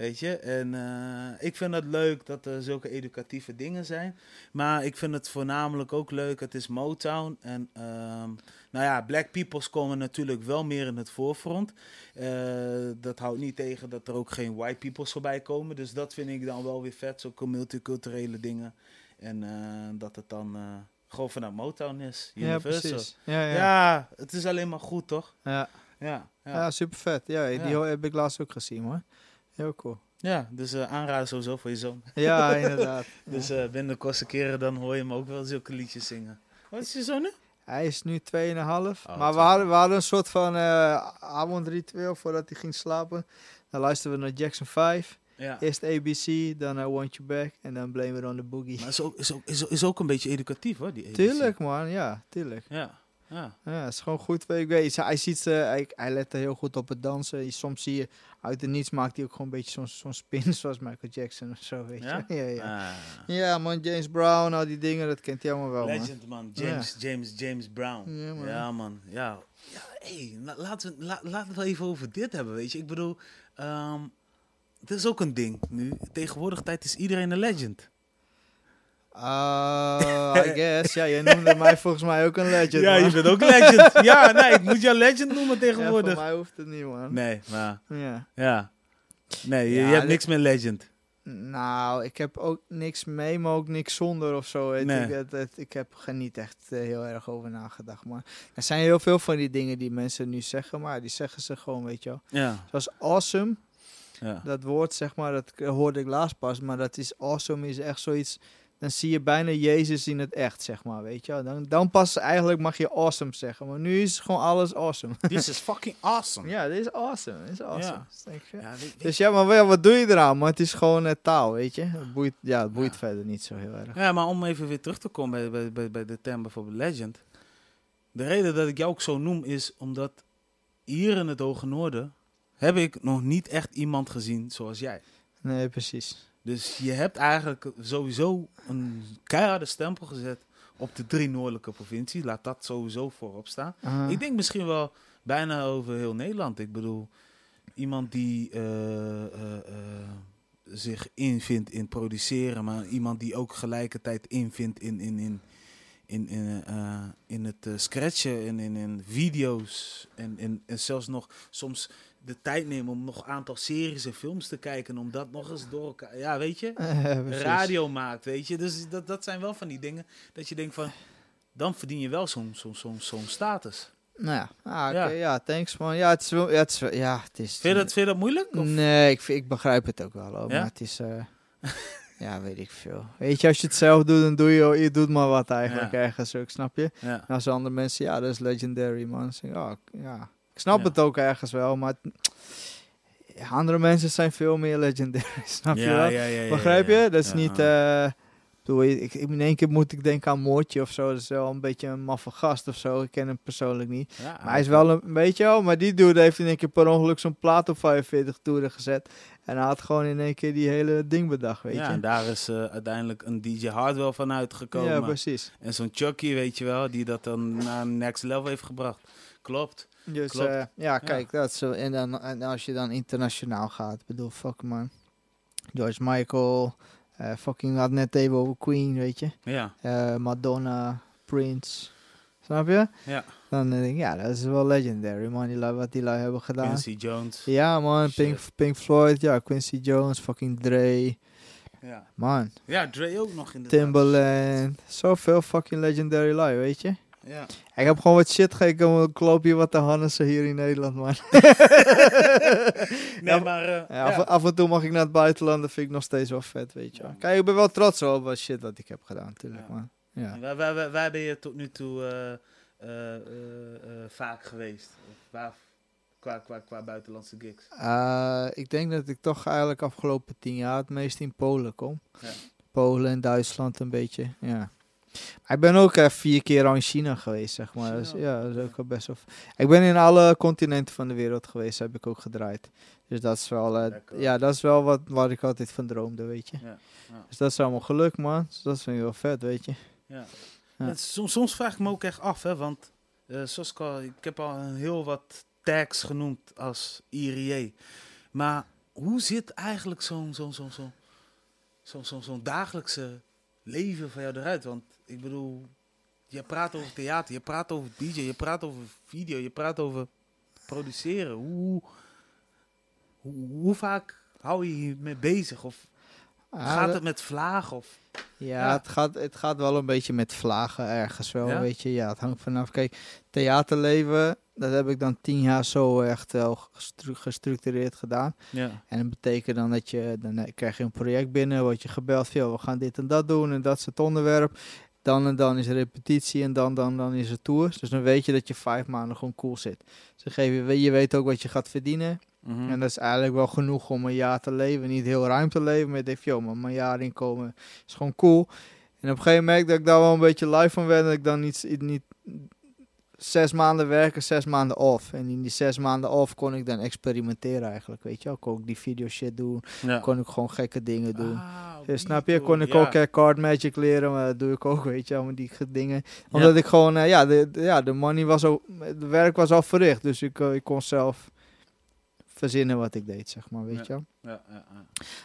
Weet je, en eh, ik vind het leuk dat er zulke educatieve dingen zijn. Maar ik vind het voornamelijk ook leuk, het is Motown. En ehm, nou ja, Black Peoples komen natuurlijk wel meer in het voorfront. Eh, dat houdt niet tegen dat er ook geen White Peoples voorbij komen. Dus dat vind ik dan wel weer vet, zulke multiculturele dingen. En eh, dat het dan gewoon vanuit Motown is, Ja, Universal. Ja, Ja, ja. het is alleen maar goed, toch? Ja, Ja, ja. super vet. Ja, die Ja. heb ik laatst ook gezien, hoor. Heel cool. ja dus eh aanraden sowieso voor je zoon. Ja, inderdaad. Dus eh binnen de kortste keren dan hoor je hem ook wel zulke liedjes zingen. Wat is je zo nu? Hij is nu 2,5. Oh, maar we hadden, we hadden een soort van eh avondritueel voordat hij ging slapen. Dan luisterden we naar Jackson 5. Ja. Eerst ABC, dan I Want You Back en dan Blame It On The Boogie. Maar is ook, is, ook, is, is ook een beetje educatief hoor, die ABC. Tuurlijk man, ja, tuurlijk. Ja, ja. Ja, het is gewoon goed. Ik weet, hij, ziet ze, hij, hij let er heel goed op het dansen. Soms zie je uit het niets maakt hij ook gewoon een beetje zo'n zo'n spin zoals Michael Jackson of zo, weet Ja? je. Ja, ja. Ah. ja, man, James Brown, al die dingen, dat kent hij allemaal wel. Legend man, James, James, James Brown. Ja, man. Ja man, ja. Ja, hey, la- laten, we, la- laten we het wel even over dit hebben, weet je. Ik bedoel, ehm het is ook een ding nu. Tegenwoordig tijd is iedereen een legend. Ah, I guess. Ja, jij noemde mij volgens mij ook een legend, ja, man. je bent ook legend. ja, nee, ik moet jou legend noemen Ja, voor tegenwoordig. mij hoeft het niet, man. nee, maar Ja. ja. Nee, je, Ja, je hebt niks met legend. Nou, ik heb ook niks mee, maar ook niks zonder of zo. Nee. Ik, het, het- ik heb er niet echt eh, heel erg over nagedacht. Maar er zijn heel veel van die dingen die mensen nu zeggen, maar die zeggen ze gewoon, weet je wel. Ja, Zoals awesome, ja. dat woord zeg maar, dat hoorde ik laatst pas. Maar dat is awesome, is echt zoiets... Dan zie je bijna Jezus in het echt, zeg maar, weet je. Dan, dan pas eigenlijk mag je awesome zeggen. Maar nu is gewoon alles awesome. This is fucking awesome. ja, dit is awesome. Dit is awesome. Ja. Dus Ja, Dus maar wel, wat doe je eraan? Maar het is gewoon eh, taal, weet je. Het boeit, ja, het boeit Ja. verder niet zo heel erg. Ja, maar om even weer terug te komen bij, bij, bij, bij de term bijvoorbeeld legend. De reden dat ik jou ook zo noem is omdat hier in het Hoge Noorden heb ik nog niet echt iemand gezien zoals jij. Nee, precies. Dus je hebt eigenlijk sowieso een keiharde stempel gezet op de drie noordelijke provincies. Laat dat sowieso voorop staan. Ik denk misschien wel bijna over heel Nederland. Ik bedoel, iemand die eh, eh, eh, zich invindt in produceren, maar iemand die ook gelijkertijd invindt in, in, in, in, in, eh, in het eh, scratchen en in, in video's. En, en, en zelfs nog soms de tijd nemen om nog een aantal series en films te kijken. Om dat nog eens door elkaar. Ja, weet je? Eh, radio maakt, weet je. Dus dat, dat zijn wel van die dingen dat je denkt van, dan verdien je wel zo'n zo'n zo'n zo'n status. Nou ja, ah, oké, Ja. ja. thanks man. Ja, het is wel, ja, het is, ja, het is... Vind je dat, vind je dat moeilijk? Of? Nee, ik, vind- ik begrijp het ook wel, hoor, Ja? maar het is... eh, ja, weet ik veel. Weet je, als je het zelf doet, dan doe je, je doet maar wat eigenlijk Ja. ergens ook, snap je? Ja. En als andere mensen, ja, dat is legendary, man. Oh, ja. Ik snap Ja. het ook ergens wel, maar... andere mensen zijn veel meer legendary, snap je wel? ja, ja, ja, Begrijp je? Dat is niet... ah. Ik, in één keer moet ik denken aan Moortje of zo. Dat is wel een beetje een maffe gast of zo. Ik ken hem persoonlijk niet. Ja, Maar hij is wel een, weet je wel, maar die dude heeft in één keer per ongeluk zo'n plaat op 45 toeren gezet. En hij had gewoon in één keer die hele ding bedacht, weet ja, je. en daar is eh, uiteindelijk een DJ Hardwell van uitgekomen. Ja, precies. en zo'n Chucky, weet je wel, die dat dan naar een next level heeft gebracht. Klopt. Dus Klopt. eh, ja, kijk, dat zo. En, dan, en als je dan internationaal gaat, bedoel, fuck man. George Michael, eh, fucking had net even over Queen, weet je. Ja, Eh, Madonna, Prince. Snap je? ja. Dan denk ik, ja, dat is wel legendary, man. Die lui, wat die lui hebben gedaan. Quincy Jones. Ja, man. Pink. Pink Floyd, ja, Quincy Jones, fucking Dre. Ja. Man, ja, Dre ook nog in de Timbaland. Zoveel fucking legendary lui, weet je. Ja. Ik heb gewoon wat shit gekeken, ik loop hier wat te hannissen hier in Nederland, man. Nee, Ja, maar... eh, Ja, af, ja. af en toe mag ik naar het buitenland, dat vind ik nog steeds wel vet, weet je wel. Kijk, ik ben wel trots op wat shit wat ik heb gedaan, natuurlijk, man. Ja. Waar, waar, waar, waar ben je tot nu toe eh, eh, vaak geweest? Waar, qua, qua, qua buitenlandse gigs? Ik denk dat ik toch eigenlijk afgelopen tien jaar het meest in Polen kom. Ja. Polen en Duitsland een beetje, ja. Ik ben ook eh, vier keer al in China geweest, zeg maar. Dus, ja, dat is ook wel best wel... Ik ben in alle continenten van de wereld geweest, heb ik ook gedraaid. Dus dat is wel, eh, ja, dat is wel wat waar ik altijd van droomde, weet je. Ja, ja. Dus dat is allemaal geluk, man. Dus dat vind ik wel vet, weet je. Ja. Soms, soms vraag ik me ook echt af, hè, want eh, zoals ik al, ik heb al heel wat tags genoemd als IRJ. Maar hoe zit eigenlijk zo'n zo'n zo'n zo'n zo'n zo'n dagelijkse leven van jou eruit? Want ik bedoel, je praat over theater, je praat over DJ, je praat over video, je praat over produceren. Hoe, hoe, hoe vaak hou je je mee bezig? Of Ah, gaat het met vlagen? Of, Ja, Ja. Het, gaat, het gaat wel een beetje met vlagen ergens wel, Ja? weet je. Ja, het hangt vanaf. Kijk, theaterleven, dat heb ik dan tien jaar zo echt wel gestru- gestructureerd gedaan. ja. En dat betekent dan dat je, dan krijg je een project binnen, word je gebeld van, "Yo, we gaan dit en dat doen en dat is het onderwerp. Dan en dan is er repetitie en dan, dan, dan is het tour. Dus dan weet je dat je vijf maanden gewoon cool zit. Ze geven je, je weet ook wat je gaat verdienen. Mhm. En dat is eigenlijk wel genoeg om een jaar te leven. Niet heel ruim te leven, maar je denkt, joh, maar mijn jaar inkomen is gewoon cool. En op een gegeven moment dat ik daar wel een beetje live van werd, dat ik dan niet, niet zes maanden werken, zes maanden off. En in die zes maanden off kon ik dan experimenteren eigenlijk, weet je wel. Kon ik die video shit doen, ja. kon ik gewoon gekke dingen doen. Ah, snap je? Kon ik ja. ook eh, card magic leren, maar dat doe ik ook, weet je, allemaal die ge- dingen. Omdat ik gewoon, eh, ja, de, de- ja, de money was al, het werk was al verricht, dus ik, eh, ik kon zelf verzinnen wat ik deed, zeg maar, weet Ja. je wel. Ja.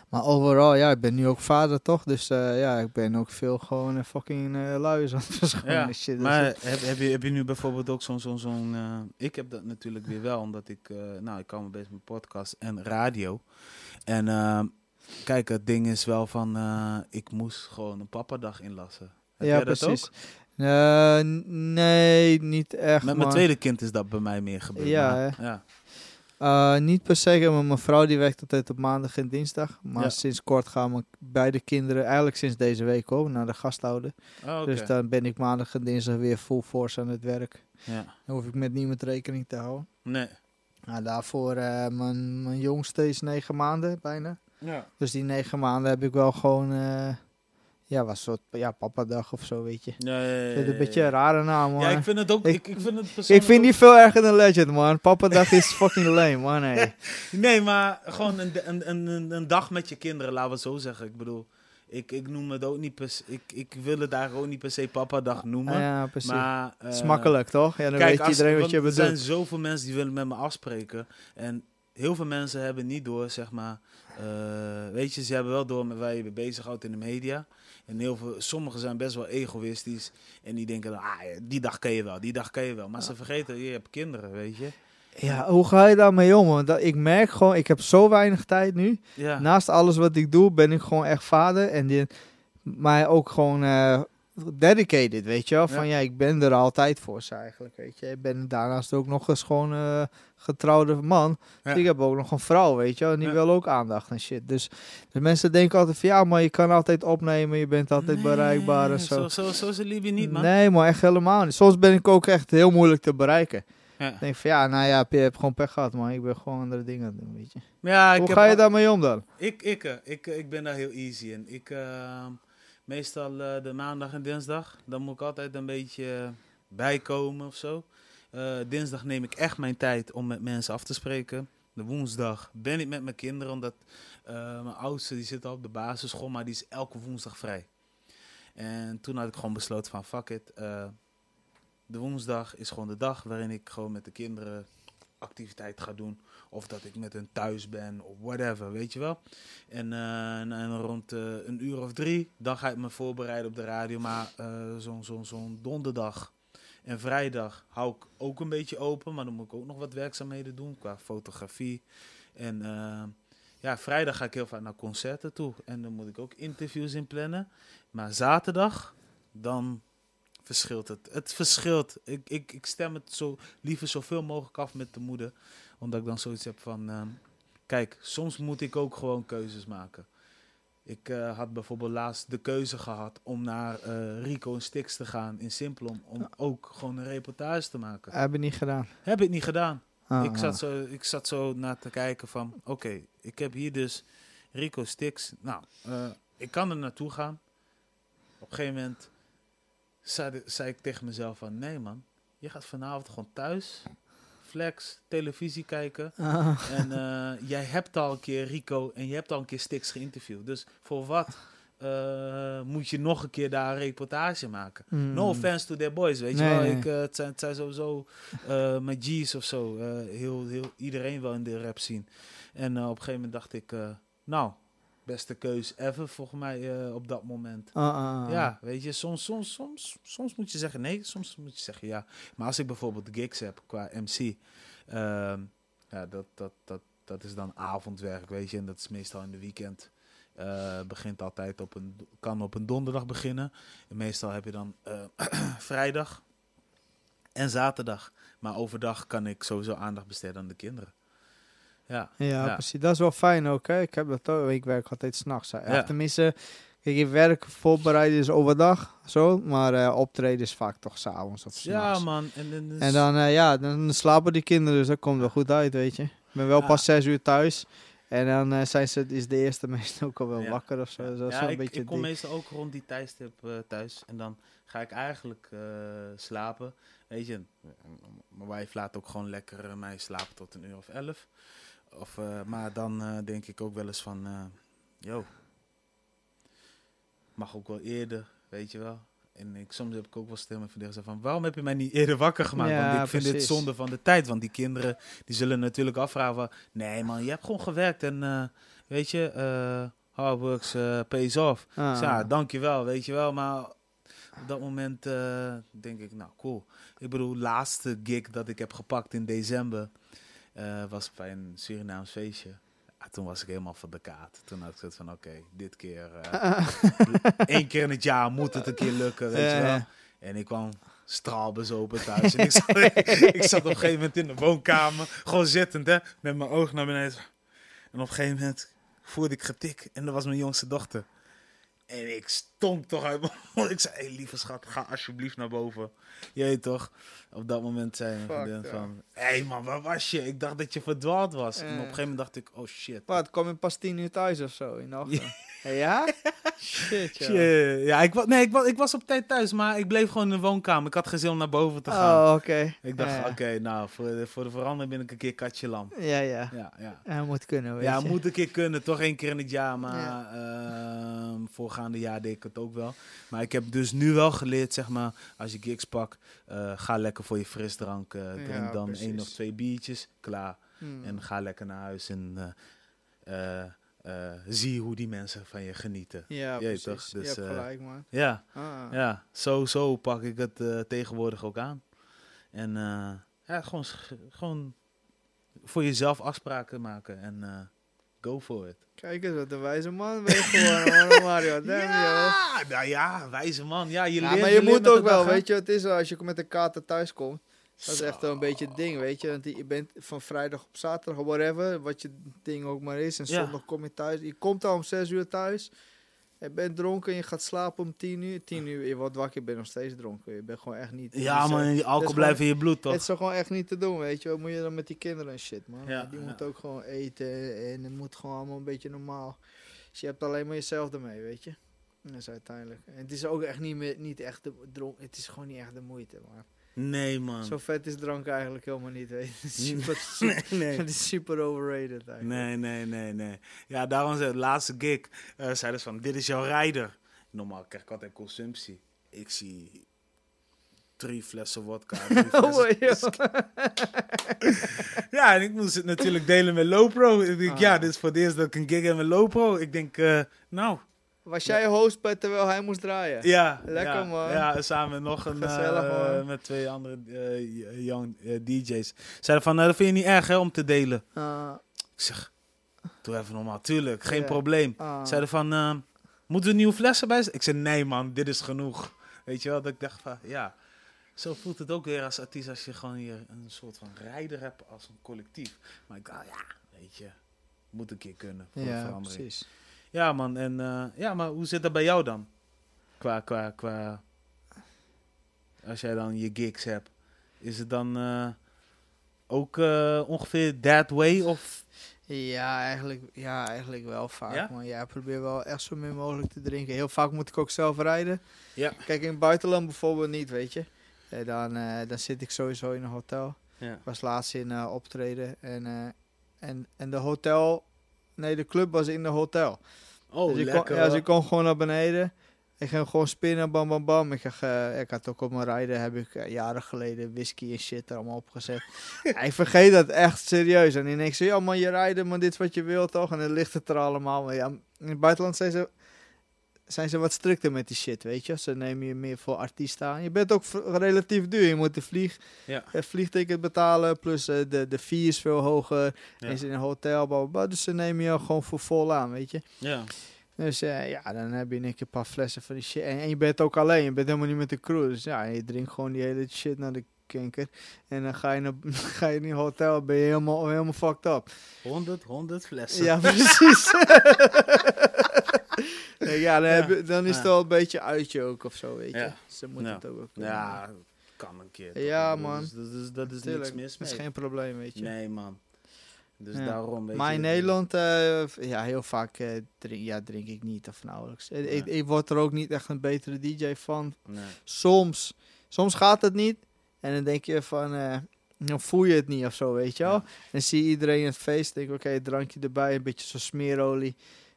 Maar overal, ja, ik ben nu ook vader, toch? Dus eh, ja, ik ben ook veel gewoon eh, fucking luiers aan het shit. Dus maar heb, heb, je, heb je nu bijvoorbeeld ook zo'n... zo'n zo'n ik heb dat natuurlijk weer wel, omdat ik... nou, ik kan me bezig met podcast en radio. En kijk, het ding is wel van, ik moest gewoon een papadag inlassen. Heb ja, jij dat precies. ook? Nee, niet echt. Met mijn tweede kind is dat bij mij meer gebeurd. Ja, ja. Eh, niet per se, maar mijn vrouw die werkt altijd op maandag en dinsdag. Maar Ja. sinds kort gaan mijn beide kinderen, eigenlijk sinds deze week ook, naar de gasthouder. Oh. Dus dan ben ik maandag en dinsdag weer full force aan het werk. ja. Dan hoef ik met niemand rekening te houden. Nee. Nou, daarvoor, eh, mijn, mijn jongste is negen maanden bijna. Ja. Dus die negen maanden heb ik wel gewoon, eh, ja, was soort ja, papadag of zo, weet je. Ja, ja, ja, een beetje een rare naam, man. Ja, ik vind het ook. Ik- Ik, vind het Ik vind die veel erger dan Legend, man. Papadag is fucking lame, man. Hey. Nee, maar gewoon een, een, een, een, dag met je kinderen, laten we het zo zeggen. Ik bedoel, ik, ik noem het ook niet per se, ik, ik wil het daar ook niet per se papa-dag noemen. Ja, precies. maar, Het is makkelijk, toch? Ja, dan Kijk, weet als- iedereen wat je er bedoelt. zijn zoveel mensen die willen met me afspreken. En heel veel mensen hebben niet door, zeg maar. eh, weet je, ze hebben wel door met waar je mee bezighoudt in de media. En heel veel, sommigen zijn best wel egoïstisch. En die denken, dan, ah, die dag kan je wel, die dag kan je wel. Maar ze vergeten, je hebt kinderen, weet je. Ja, hoe ga je daarmee om? Want dat, ik merk gewoon, ik heb zo weinig tijd nu. Ja, Naast alles wat ik doe, ben ik gewoon echt vader. En die, maar ook gewoon eh, dedicated, weet je wel. Van ja. ik ben er altijd voor ze eigenlijk, weet je. Ik ben daarnaast ook nog eens gewoon eh, getrouwde man. Ja. Ik heb ook nog een vrouw, weet je. En die Ja. wil ook aandacht en shit. Dus, dus mensen denken altijd van ja, maar je kan altijd opnemen. Je bent altijd Nee, bereikbaar en zo. Zo, zo, zo is liefje niet, man. Nee, maar echt helemaal niet. Soms ben ik ook echt heel moeilijk te bereiken. Ja. Ik denk van ja, nou ja, je hebt gewoon pech gehad, man. Ik ben gewoon andere dingen aan het doen, weet je. Ja, ik Hoe ga je daarmee om dan? Ik, ik, eh, ik, eh, ik ben daar heel easy in. Ik, eh, meestal eh, de maandag en dinsdag, dan moet ik altijd een beetje bijkomen of zo. Eh, dinsdag neem ik echt mijn tijd om met mensen af te spreken. De woensdag ben ik met mijn kinderen, omdat eh, mijn oudste die zit al op de basisschool, maar die is elke woensdag vrij. En toen had ik gewoon besloten van fuck it. eh, de woensdag is gewoon de dag waarin ik gewoon met de kinderen activiteit ga doen. Of dat ik met hen thuis ben, of whatever, weet je wel. En, en, rond een uur of drie, dan ga ik me voorbereiden op de radio. Maar zo'n zo'n zo'n donderdag en vrijdag hou ik ook een beetje open. Maar dan moet ik ook nog wat werkzaamheden doen qua fotografie. En eh, ja, vrijdag ga ik heel vaak naar concerten toe. En dan moet ik ook interviews in plannen. Maar zaterdag, dan verschilt het. Het verschilt. Ik, ik, ik stem het zo liever zoveel mogelijk af met de moeder. Omdat ik dan zoiets heb van... ehm, kijk, soms moet ik ook gewoon keuzes maken. Ik eh, had bijvoorbeeld laatst de keuze gehad om naar eh, Rico en Stix te gaan in Simplon. Om ook gewoon een reportage te maken. Heb je niet gedaan. Heb ik niet gedaan. Ah, ik, zat ah. zo, ik zat zo naar te kijken van... Oké, ik heb hier dus Rico Stix. Nou, eh, ik kan er naartoe gaan. Op een gegeven moment zei, zei ik tegen mezelf van... Nee man, je gaat vanavond gewoon thuis. Flex, televisie kijken. Ah. En eh, jij hebt al een keer Rico en je hebt al een keer Stix geïnterviewd. Dus voor wat eh, moet je nog een keer daar een reportage maken? Mm. No offense to their boys, weet je wel. nee. Ik, eh, het, zijn, het zijn sowieso mijn G's of zo. heel, heel, iedereen wel in de rap zien. En op een gegeven moment dacht ik, nou, beste keus ever volgens mij eh, op dat moment. Ah, ah, ah. Ja, weet je, soms, soms, soms, soms moet je zeggen nee, soms moet je zeggen ja. Maar als ik bijvoorbeeld gigs heb qua MC, ehm, ja, dat, dat, dat, dat is dan avondwerk, weet je. En dat is meestal in de weekend. Eh, begint altijd op een, kan op een donderdag beginnen. En meestal heb je dan eh, vrijdag en zaterdag. Maar overdag kan ik sowieso aandacht besteden aan de kinderen. Ja, Ja, Ja. precies. Dat is wel fijn ook, hè. Ik heb dat ook. Ik werk altijd s'nachts. Ja. Ja. Tenminste, kijk, ik werk voorbereiden is overdag, zo. Maar eh, optreden is vaak toch s'avonds of ja s'nachts. man. En, en, dus- En dan, eh, ja, dan slapen die kinderen, dus dat komt wel goed uit, weet je. Ik ben wel Ja. pas zes uur thuis. En dan eh, zijn ze, is de eerste meestal ook al wel Ja. wakker of zo. Dat is ja, wel een ik, beetje ik kom dik. meestal ook rond die tijdstip thuis. En dan ga ik eigenlijk slapen. Weet je, mijn wife laat ook gewoon lekker mij slapen tot een uur of elf. Of, eh, maar dan eh, denk ik ook wel eens van, eh yo, mag ook wel eerder, weet je wel. En ik, soms heb ik ook wel stemmen van zeggen van, waarom heb je mij niet eerder wakker gemaakt? Ja, want ik vind dit zonde van de tijd. Want die kinderen, die zullen natuurlijk afvragen van, nee man, je hebt gewoon gewerkt. En weet je, hard works pays off. Ah. Dus ja, dankjewel, weet je wel. Maar op dat moment denk ik, nou cool. Ik bedoel, laatste gig dat ik heb gepakt in december eh, was bij een Surinaams feestje. toen was ik helemaal van de kaart. Toen had ik zoiets van, oké, dit keer, eh, één keer in het jaar moet het een keer lukken, weet je Ja, wel. ja. En ik kwam straalbezopen thuis. En ik, zat, ik zat op een gegeven moment in de woonkamer, gewoon zittend, hè, met mijn oog naar beneden. En op een gegeven moment voelde ik getik en dat was mijn jongste dochter. En ik stonk toch uit mijn mond. Ik zei, hey, lieve schat, ga alsjeblieft naar boven. Je toch? Op dat moment zei mijn vriendin van... Hé hey man, waar was je? Ik dacht dat je verdwaald was. En op Eh. een gegeven moment dacht ik, oh shit. Wat, kom je pas tien uur thuis of zo in de ochtend? Ja? Shit, ja. Shit. Ja, ik, wa- nee, ik, wa- ik was op tijd thuis, maar ik bleef gewoon in de woonkamer. Ik had geen zin om naar boven te gaan. Oh, oké. Ik dacht, ja. oké, nou, voor de, voor de verandering ben ik een keer katje lam. Ja, ja. Ja, ja. Moet kunnen, weet Ja, je. moet een keer kunnen. Toch één keer in het jaar. Maar Ja. ehm, voorgaande jaar deed ik het ook wel. Maar ik heb dus nu wel geleerd, zeg maar, als je gigs pakt, eh, ga lekker voor je frisdrank. eh drink Ja, dan precies. één of twee biertjes, klaar. Hmm. En ga lekker naar huis en eh, eh, eh, zie hoe die mensen van je genieten. Ja, Jeet precies. toch, dus, je hebt eh, gelijk, man. Ja, Ah. ja zo, zo pak ik het eh, tegenwoordig ook aan. En ja, gewoon, gewoon voor jezelf afspraken maken en go for it. Kijk eens, wat een wijze man ben je geworden, Mario. Damn, joh. ja, nou ja, wijze man. Ja, je Ja, leert, maar je moet ook wel, weet je, het is als je met een kater thuis komt, dat is echt wel een beetje het ding, weet je. Want je bent van vrijdag op zaterdag, whatever, wat je ding ook maar is. En Ja. zondag kom je thuis. Je komt al om zes uur thuis. Je bent dronken en je gaat slapen om tien uur. Tien uur, je wordt wakker, je bent nog steeds dronken. Je bent gewoon echt niet... Ja, man, die alcohol blijft in je bloed, toch? Het is gewoon echt niet te doen, weet je. Wat moet je dan met die kinderen en shit, man? Ja, die ja. moeten ook gewoon eten en het moet gewoon allemaal een beetje normaal. Dus je hebt alleen maar jezelf ermee, weet je. En dat is uiteindelijk. En het is ook echt niet, meer, niet echt de dronk. Het is gewoon niet echt de moeite, man. Nee, man. Zo vet is drank eigenlijk helemaal niet, super, nee, nee. het is super overrated eigenlijk. Nee, nee, nee, nee. Ja, daarom zei het laatste gig, eh zeiden ze van, dit is jouw rijder. Normaal krijg ik altijd consumptie. Ik zie drie flessen vodka. drie Oh, flessen joh. Ja, en ik moest het natuurlijk delen met Lowpro. Ik denk, Ah. ja, dit is voor het eerst dat ik een gig heb met Lowpro. Ik denk, eh, nou, Was jij host bij terwijl hij moest draaien? ja. Lekker, ja, man. Ja, samen met nog een, Gezellig, eh, met twee andere eh, young eh, DJ's. Zeiden van, nou, dat vind je niet erg, hè, om te delen. Ah, Ik zeg, doe even normaal. Tuurlijk, geen probleem. ah. Zeiden van, eh, moeten we nieuwe flessen bij? Ik zei, nee man, dit is genoeg. Weet je wel, dat ik dacht van, ja. Zo voelt het ook weer als artiest als je gewoon hier een soort van rijder hebt als een collectief. Maar ik dacht, ja, weet je, moet een keer kunnen voor ja, verandering. precies. Ja man, en eh, ja, maar hoe zit dat bij jou dan? Qua, qua, qua, als jij dan je gigs hebt, is het dan eh, ook eh, ongeveer that way of... Ja, eigenlijk, ja, eigenlijk wel vaak. Ja? Man. Ja, ik probeer wel echt zo min mogelijk te drinken. Heel vaak moet ik ook zelf rijden. Ja. Kijk, in het buitenland bijvoorbeeld niet, weet je. Eh, dan, dan zit ik sowieso in een hotel. Ja. Ik was laatst in optreden. En, en, en de hotel... Nee, de club was in de hotel. Oh, dus ik lekker kon, ja, dus ik kon gewoon naar beneden. Ik ging gewoon spinnen, bam, bam, bam. Ik, eh, ik had ook op mijn rijden, heb ik eh, jaren geleden whisky en shit er allemaal opgezet. ja, ik vergeet dat echt serieus. En ineens je, ja man, je rijden, maar dit is wat je wilt toch? En dan ligt het er allemaal. Maar ja, in het buitenland zijn ze, zijn ze wat strikter met die shit, weet je. Ze nemen je meer voor artiest aan. Je bent ook relatief duur. Je moet de vlieg, Ja. eh, vliegticket betalen, plus eh, de, de fee is veel hoger. Ja. En zit in een hotel, bla, bla, bla. dus ze nemen je gewoon voor vol aan, weet je. Ja. Dus eh, ja, dan heb je keer een paar flessen van die shit. En, en je bent ook alleen, je bent helemaal niet met de crew. Dus ja, je drinkt gewoon die hele shit naar de kinker. En dan ga je, naar, ga je in een hotel, ben je helemaal, helemaal fucked up. 100, 100 flessen. Ja, precies. Nee, ja, dan, heb je- dan is het wel een beetje uitje ook of zo, weet je. Ze moeten Ja. het ook wel kunnen. Ja, kan een keer. Ja, man. dus Dat is, dat is Tuurlijk, niks mis dat is mee. geen probleem, weet je. Nee, man. Dus Ja. daarom, weet Maar in Nederland, eh, ja, heel vaak eh, drink, ja, drink ik niet of nauwelijks. Ik, ik, ik word er ook niet echt een betere DJ van. Nee. soms, soms gaat het niet. En dan denk je van, eh, dan voel je het niet of zo, weet je wel. Ja. En zie iedereen het feest, denk ik, oké, drankje erbij, een beetje zo smeerolie.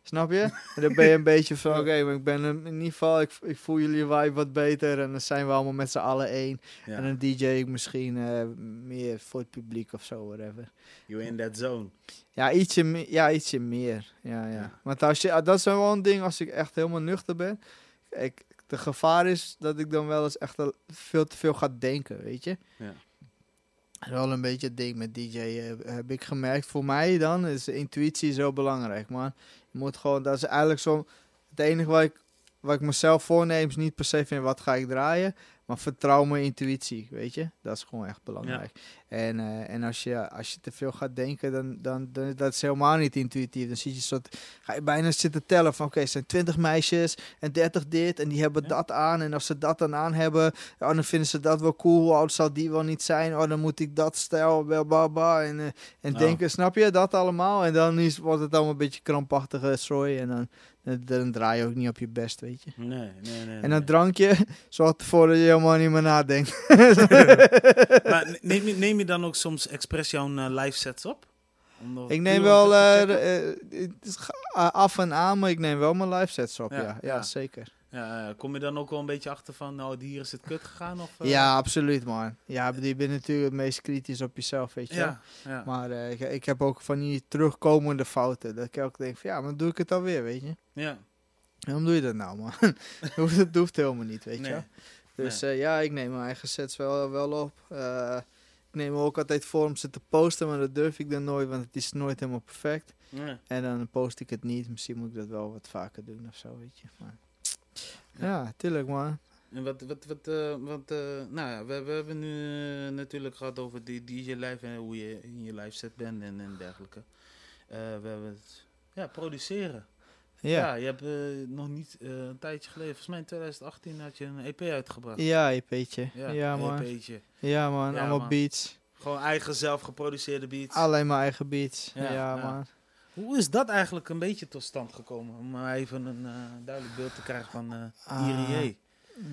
Snap je? En dan ben je een beetje van, oké, maar ik ben een- in ieder geval, ik, ik voel jullie vibe wat beter. En dan zijn we allemaal met z'n allen één. Ja. En dan DJ ik misschien eh, meer voor het publiek of zo, whatever. You're in that zone. Ja, ietsje, me- ja, ietsje meer. Ja, ja. Ja. Want als je, dat is wel een ding als ik echt helemaal nuchter ben. Ik, de gevaar is dat ik dan wel eens echt veel te veel ga denken, weet je. Ja. Wel een beetje het ding met DJ heb, heb ik gemerkt. Voor mij dan is intuïtie zo belangrijk, man. Moet gewoon, dat is eigenlijk zo. Het enige wat ik, wat ik mezelf voorneem is niet per se van wat ga ik draaien. Maar vertrouw mijn intuïtie, weet je. Dat is gewoon echt belangrijk. En, eh, en als, je, als je te veel gaat denken, dan, dan, dan dat is helemaal niet intuïtief. Dan zie je soort, ga je bijna zitten tellen van oké, er zijn 20 meisjes en 30 dit en die hebben Ja. dat aan. En als ze dat dan aan hebben, oh, dan vinden ze dat wel cool. Hoe oud zal die wel niet zijn? Oh, dan moet ik dat stijl, bla bla bla. En, eh, en Oh. denken, snap je, dat allemaal. En dan is, wordt het allemaal een beetje krampachtige zooi. En dan, dan, draai je ook niet op je best, weet je. Nee, nee, nee. En dan drankje, zorgt ervoor dat je helemaal niet meer nadenkt. Maar neem je, neem je dan ook soms expres jouw eh, live sets op? Ik neem wel eh, eh, af en aan, maar ik neem wel mijn live sets op. Ja, Ja, ja, ja. zeker. Ja, eh, kom je dan ook wel een beetje achter van, nou, hier is het kut gegaan? Of, eh? Ja, absoluut, man. Ja, je bent natuurlijk het meest kritisch op jezelf, weet je. wel. Ja, ja. Maar eh, ik, ik heb ook van die terugkomende fouten. Dat ik ook denk van, ja, maar doe ik het alweer, weet je. ja. Waarom doe je dat nou, man? het, hoeft, helemaal niet, weet Nee. je. Dus ja, ik neem mijn eigen sets wel, wel op. Ik neem me ook altijd voor om ze te posten, maar dat durf ik dan nooit, want het is nooit helemaal perfect. Nee. En dan post ik het niet. Misschien moet ik dat wel wat vaker doen of zo, weet je. Maar, ja, tuurlijk man. En wat, wat, wat, eh, wat eh, nou ja, we, we hebben nu eh, natuurlijk gehad over die DJ live en hoe je in je live set bent en, en dergelijke. Eh, we hebben het, ja, produceren. Ja, Ja, je hebt nog niet eh, een tijdje geleden, volgens mij in 2018 had je een EP uitgebracht. ja, EP'tje. Ja, een man. EP'tje. Ja man, Ja, allemaal man. beats. Gewoon eigen zelf geproduceerde beats. Alleen mijn eigen beats. Ja, Ja, ja. man. Hoe is dat eigenlijk een beetje tot stand gekomen? Om even een eh, duidelijk beeld te krijgen van eh Ah. IRIE.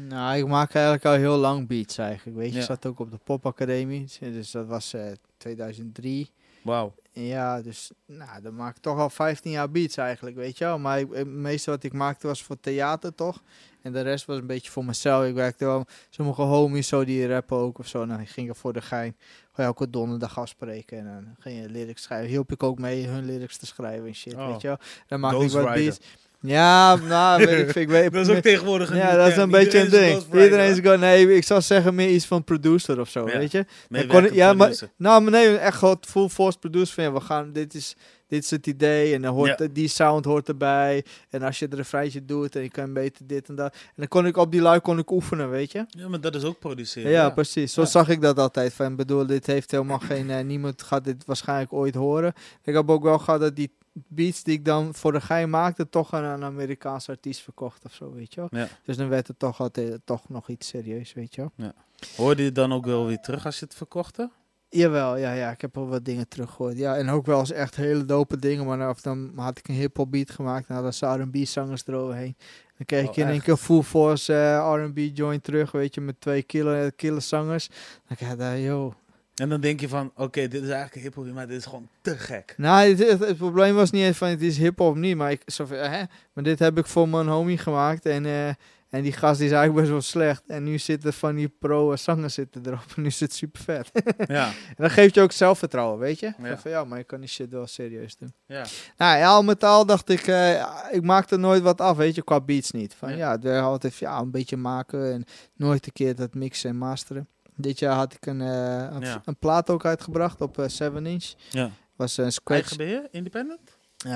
Nou, ik maak eigenlijk al heel lang beats eigenlijk. Weet je, Ja. ik zat ook op de popacademie. Dus dat was eh 2003. Wauw. Ja, dus nou, dan maak ik toch al 15 jaar beats eigenlijk, weet je wel. Maar ik, het meeste wat ik maakte was voor theater, toch? En de rest was een beetje voor mezelf. Ik werkte wel sommige homies zo die rappen ook of zo. En dan ging ik voor de gein elke donderdag afspreken. En dan ging je lyrics schrijven. Hielp ik ook mee hun lyrics te schrijven en shit, Oh. weet je wel. Dan maakte ik wat beats. Ja, nou, weet ik, veel, ik weet Dat is ook tegenwoordig een ja, dat is een beetje een ding. Iedereen is gewoon, nee, ik zou zeggen meer iets van producer of zo, weet je. Dan kon ja, maar- producer. Nou, maar nee, echt gewoon full force produce van ja, we gaan, dit is, dit is het idee en dan hoort Ja. die sound hoort erbij en als je het refreintje doet en je kan beter dit en dat en dan kon ik op die lui kon ik oefenen, weet je. Ja, maar dat is ook produceren. Ja, precies. Zo Ja. zag ik dat altijd. Van, bedoel, dit heeft helemaal geen, eh, niemand gaat dit waarschijnlijk ooit horen. Ik heb ook wel gehad dat die beats die ik dan voor de gein maakte, toch aan een Amerikaanse artiest verkocht of zo, weet je wel. Ja. Dus dan werd het toch altijd toch nog iets serieus, weet je wel. Hoorde je het dan ook wel weer terug als je het verkochte? Jawel, ja, ja, ik heb al wat dingen teruggehoord. Ja, en ook wel eens echt hele dope dingen. Maar dan, of dan had ik een hip-hop beat gemaakt. Nou, dan zaten R&B-zangers eroverheen. Dan kreeg Oh, ik in één keer full force eh, R&B joint terug, weet je, met twee killer, killer zangers. Dan je daar, yo. En dan denk je van, oké, dit is eigenlijk hiphop, maar dit is gewoon te gek. Nou, het, het, het probleem was niet eens van het is hip-hop niet. Maar, ik, zo, hè? maar dit heb ik voor mijn homie gemaakt. En, eh, en die gast die is eigenlijk best wel slecht. En nu zitten van die pro-zangers zitten erop. En nu is het super vet. Ja, En dan geeft je ook zelfvertrouwen, weet je? Ja. Van, ja, maar ik kan die shit wel serieus doen. ja. Nou ja, al met al dacht ik, eh, ik maakte nooit wat af, weet je, qua beats niet. Van Ja. ja, altijd ja, een beetje maken en nooit een keer dat mixen en masteren. Dit jaar had ik een, eh, een, Ja. een plaat ook uitgebracht op eh 7 inch. ja. Was een scratch. Eigen beheer, independent? Eh,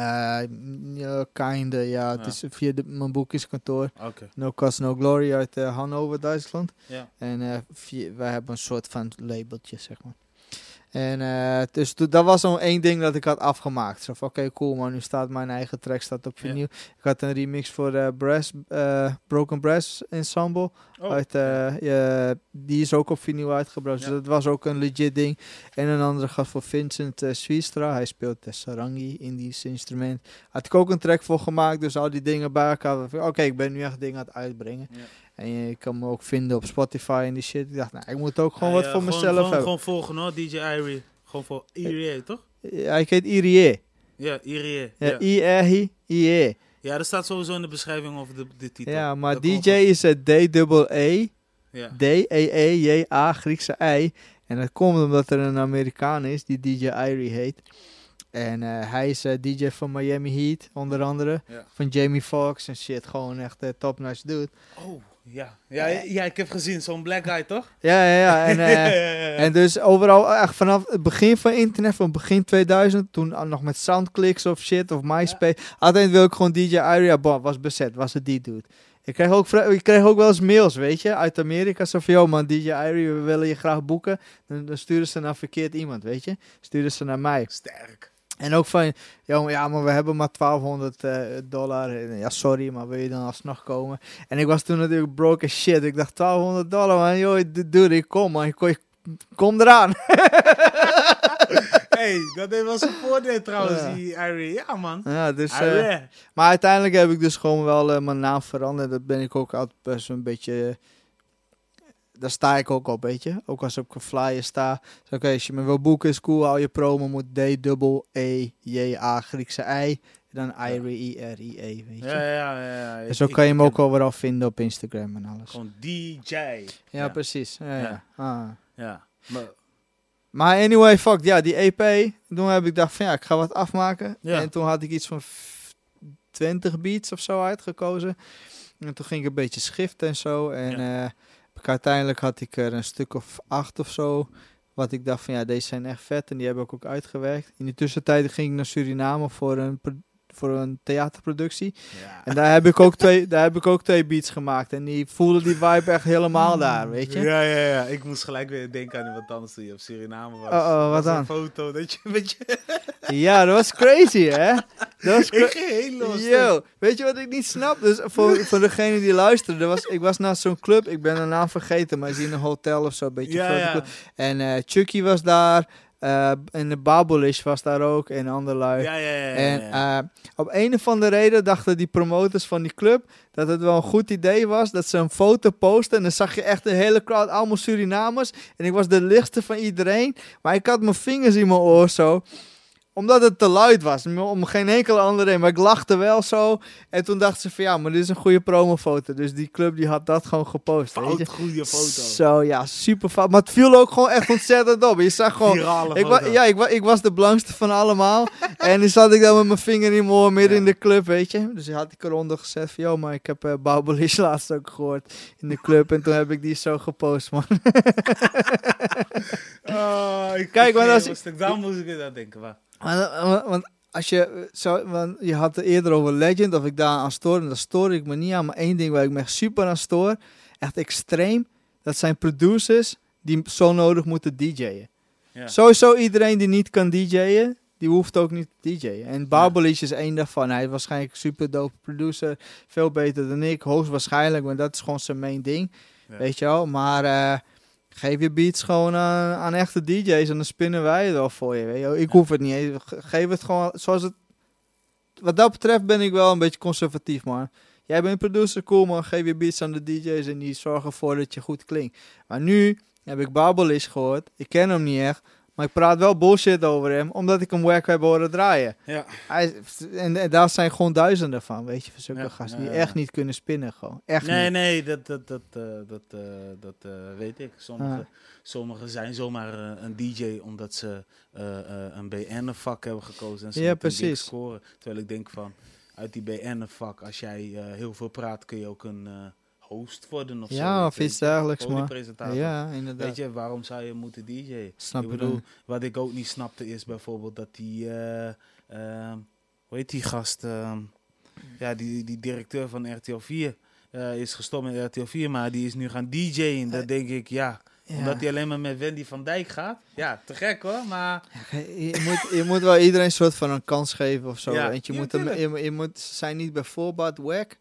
ja, kinda, ja. Het Ja. is via de, mijn boekingskantoor. No Cost No Glory uit eh, Hannover, Duitsland. ja. En eh, via- wij hebben een soort van labeltje, zeg maar. En eh, dus dat was al één ding dat ik had afgemaakt. Zo van, oké, cool man, nu staat mijn eigen track staat op Ja. vinyl. Ik had een remix voor eh Brass, eh, Broken Brass Ensemble. Oh, uit, ja, die is ook op vinyl uitgebracht. Ja. Dus dat was ook een legit ding. En een andere gast voor Vincent Swiestra. Hij speelt de sarangi, Indisch instrument. Had ik ook een track voor gemaakt. Dus al die dingen bij elkaar. Oké, ik ben nu echt dingen aan het uitbrengen. En je kan me ook vinden op Spotify en die shit. Ik dacht, nou, ik moet ook gewoon Ja, wat ja, voor gewoon- mezelf gewoon, hebben. Gewoon volgen hoor, DJ Irie. Gewoon voor Irie, toch? Ja, ik heet Irie. Ja, Irie. Ja. I-R-I-E. ja, dat staat sowieso in de beschrijving over de, de titel. Ja, maar Dat DJ is het D-E-E. Ja. D-E-E-J-A, Griekse I. En dat komt omdat er een Amerikaan is die DJ Irie heet. En eh, hij is eh, DJ van Miami Heat, onder andere. Ja. Van Jamie Foxx en shit. Gewoon echt eh, top nice dude. Oh, ja. Ja, ja, ik heb gezien, zo'n black guy, toch? Ja, ja, ja. En, eh, Ja, ja, ja. En dus overal, echt vanaf het begin van internet, van begin 2000, toen nog met Soundclicks of shit, of MySpace. Altijd wil ik gewoon DJ Iria, boah, was bezet, was het die dude. Ik kreeg, ook, ik kreeg ook wel eens mails, weet je, uit Amerika. Zo van, yo man, DJ Irie, we willen je graag boeken. Dan, dan sturen ze naar verkeerd iemand, weet je. Sturen ze naar mij. Sterk. En ook van, maar ja, maar we hebben maar 1200 eh, dollar. Ja, sorry, maar wil je dan alsnog komen? En ik was toen natuurlijk broke as shit. Ik dacht, 1200 dollar, man. Yo, d- dude, ik kom, man. Ik, kom eraan. hey, dat heeft wel zijn voordeel trouwens, Ja. die Irie. Ja, man. Ja, dus, Irie. maar uiteindelijk heb ik dus gewoon wel eh, mijn naam veranderd. Dat ben ik ook altijd best een beetje... daar sta ik ook op, weet je. Ook als ik op een flyer sta. Dus Oké, als je me wil boeken is cool. Hou je promo moet D-E-E-J-A Griekse I. En dan I-R-I-E, weet je. Ja, ja, ja. ja. En zo kan je hem ook overal vinden op Instagram en alles. Gewoon DJ. Ja, ja. precies. Ja, ja. Ah. Ja. Maar, Maar anyway, fuck, ja, die EP. Toen heb ik gedacht van ja, ik ga wat afmaken. En toen had ik iets van f- 20 beats of zo uitgekozen. En toen ging ik een beetje schiften en zo. En Ja. eh, uiteindelijk had ik er een stuk of acht of zo. Wat ik dacht van ja, deze zijn echt vet. En die heb ik ook uitgewerkt. In de tussentijd ging ik naar Suriname voor een, voor een theaterproductie. ja. En daar heb ik ook twee, daar heb ik ook twee beats gemaakt. En die voelde die vibe echt helemaal daar, weet je. Ja, ja, ja. Ik moest gelijk weer denken aan wat anders je op Suriname was. Oh, oh, wat Was een dan? foto dat je met je... Ja, dat was crazy, hè? Dat was cra- Ik ging heel los. Yo, weet je wat ik niet snap? Dus voor, voor degene die luisterde, was, ik was naar zo'n club, ik ben de naam vergeten, maar is in een hotel of zo, een beetje Ja, ja. En eh Chucky was daar, eh, en de Babolish was daar ook, en andere lui. Ja, ja, ja. En eh, op een of andere reden dachten die promoters van die club dat het wel een goed idee was dat ze een foto posten. En dan zag je echt de hele crowd, allemaal Surinamers. En ik was de lichtste van iedereen. Maar ik had mijn vingers in mijn oor zo omdat het te luid was, om geen enkele andere reden. Maar ik lachte wel zo. En toen dachten ze van ja, maar dit is een goede promofoto. Dus die club die had dat gewoon gepost. Weet je? Fout, goede foto. Zo ja, super fout. Maar het viel ook gewoon echt ontzettend op. Je zag gewoon, Virale ik, wa ja, ik, wa ik was de blankste van allemaal. en nu zat ik dan met mijn vinger in mijn midden Ja. in de club, weet je. Dus had ik eronder gezet van, joh, maar ik heb uh, Baubelish laatst ook gehoord in de club. en toen heb ik die zo gepost, man. Oh, ik Kijk, maar als ik- daarom moest ik aan denken. Maar. Want, want- als je, eh, zo, want je had het eerder over Legend, of ik daar aan stoor, en daar stoor ik me niet aan. Maar één ding waar ik me echt super aan stoor, echt extreem, dat zijn producers die zo nodig moeten DJ'en. Ja. Sowieso iedereen die niet kan DJ'en, die hoeft ook niet te DJ'en. En Babelish is één daarvan. Hij is waarschijnlijk een super dope producer, veel beter dan ik, hoogstwaarschijnlijk, want dat is gewoon zijn main ding. Ja. Weet je wel, maar eh, geef je beats gewoon aan, aan echte DJ's en dan spinnen wij het wel voor je. Weet je. Ik hoef het niet. eens. Ge- Geef het gewoon zoals het. Wat dat betreft ben ik wel een beetje conservatief, man. Jij bent producer, cool man. Geef je beats aan de DJ's en die zorgen ervoor dat je goed klinkt. Maar nu heb ik Babelish gehoord. Ik ken hem niet echt. Maar ik praat wel bullshit over hem, omdat ik hem wack heb horen draaien. Ja. Hij, en, en daar zijn gewoon duizenden van, weet je, van zulke Ja, gasten die ja. echt niet kunnen spinnen, gewoon. Echt Nee, niet. nee, dat, dat, dat, eh, dat, eh, dat eh, weet ik. Sommige, sommigen zijn zomaar een DJ omdat ze een BN-vak hebben gekozen. En ze Ja, precies. scoren. Terwijl ik denk van, uit die BN-vak, als jij heel veel praat, kun je ook een host worden of zo. Ja, of weet iets dergelijks, man. Ja, inderdaad. Weet je, waarom zou je moeten? Snap ik bedoel, wat ik ook niet snapte is bijvoorbeeld dat die, ehm, hoe heet die gast? ehm, ja, die, die directeur van RTL 4 eh, is gestopt met RTL 4, maar die is nu gaan DJ'en. Dat denk ik, ja, Ja. omdat hij alleen maar met Wendy van Dijk gaat. Ja, te gek hoor, maar je, moet, je moet wel iedereen een soort van een kans geven of zo. Ja, Want je, ja, moet hem, je, je moet zijn niet bij voorbaat wack.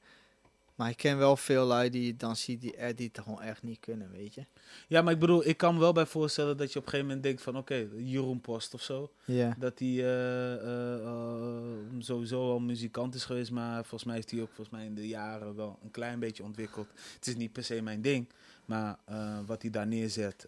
Maar ik ken wel veel lui die dan ziet die, die het gewoon echt niet kunnen, weet je. Ja, maar ik bedoel, ik kan me wel bij voorstellen dat je op een gegeven moment denkt van, oké, Jeroen Post of zo. Ja. Dat hij eh, eh, eh, sowieso al muzikant is geweest, maar volgens mij heeft hij ook volgens mij in de jaren wel een klein beetje ontwikkeld. Het is niet per se mijn ding, maar wat hij daar neerzet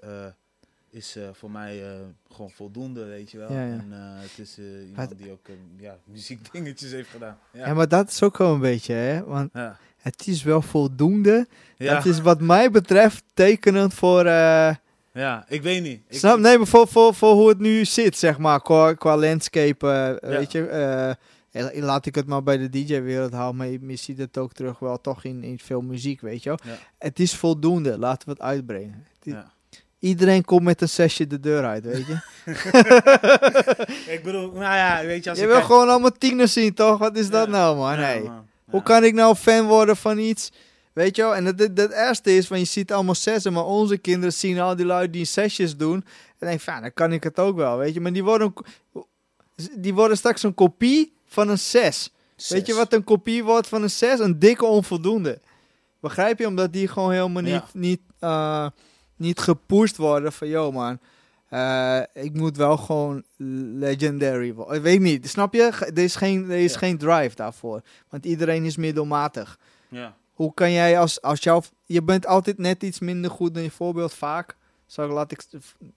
is voor mij gewoon voldoende, weet je wel. Ja, ja. En het is iemand die ook ja, muziekdingetjes heeft gedaan. Ja. Ja, maar dat is ook wel een beetje, hè. Want ja. Het is wel voldoende. ja. Dat is wat mij betreft tekenend voor, eh, Ja, ik weet niet. Ik, Snap? Nee, maar voor, voor, voor hoe het nu zit, zeg maar, qua, qua landscape, eh, Ja. weet je. eh, laat ik het maar bij de DJ-wereld houden, maar je, ziet het ook terug wel toch in, in veel muziek, weet je wel. Ja. Het is voldoende, laten we het uitbrengen. Het. Iedereen komt met een sessie de deur uit, weet je. ik bedoel, nou ja, weet je, als je wil kijk- gewoon allemaal tieners zien, toch? Wat is dat nou, man? Nee. man. Hoe kan ik nou fan worden van iets? Weet je wel? En het, het ergste is, want je ziet allemaal zessen, maar onze kinderen zien al die lui die sessies doen. En denk van, ja, dan kan ik het ook wel, weet je. Maar die worden, die worden straks een kopie van een 6. Weet je Zes. wat een kopie wordt van een 6? Een dikke onvoldoende. Begrijp je? Omdat die gewoon helemaal niet, Ja. niet, eh, niet gepusht worden van, yo man, eh, ik moet wel gewoon legendary worden. Ik weet niet, snap je? Er is, geen, er is Ja. geen drive daarvoor. Want iedereen is middelmatig. Ja. Hoe kan jij als, als jouw... Je bent altijd net iets minder goed dan je voorbeeld, vaak. Zo laat ik...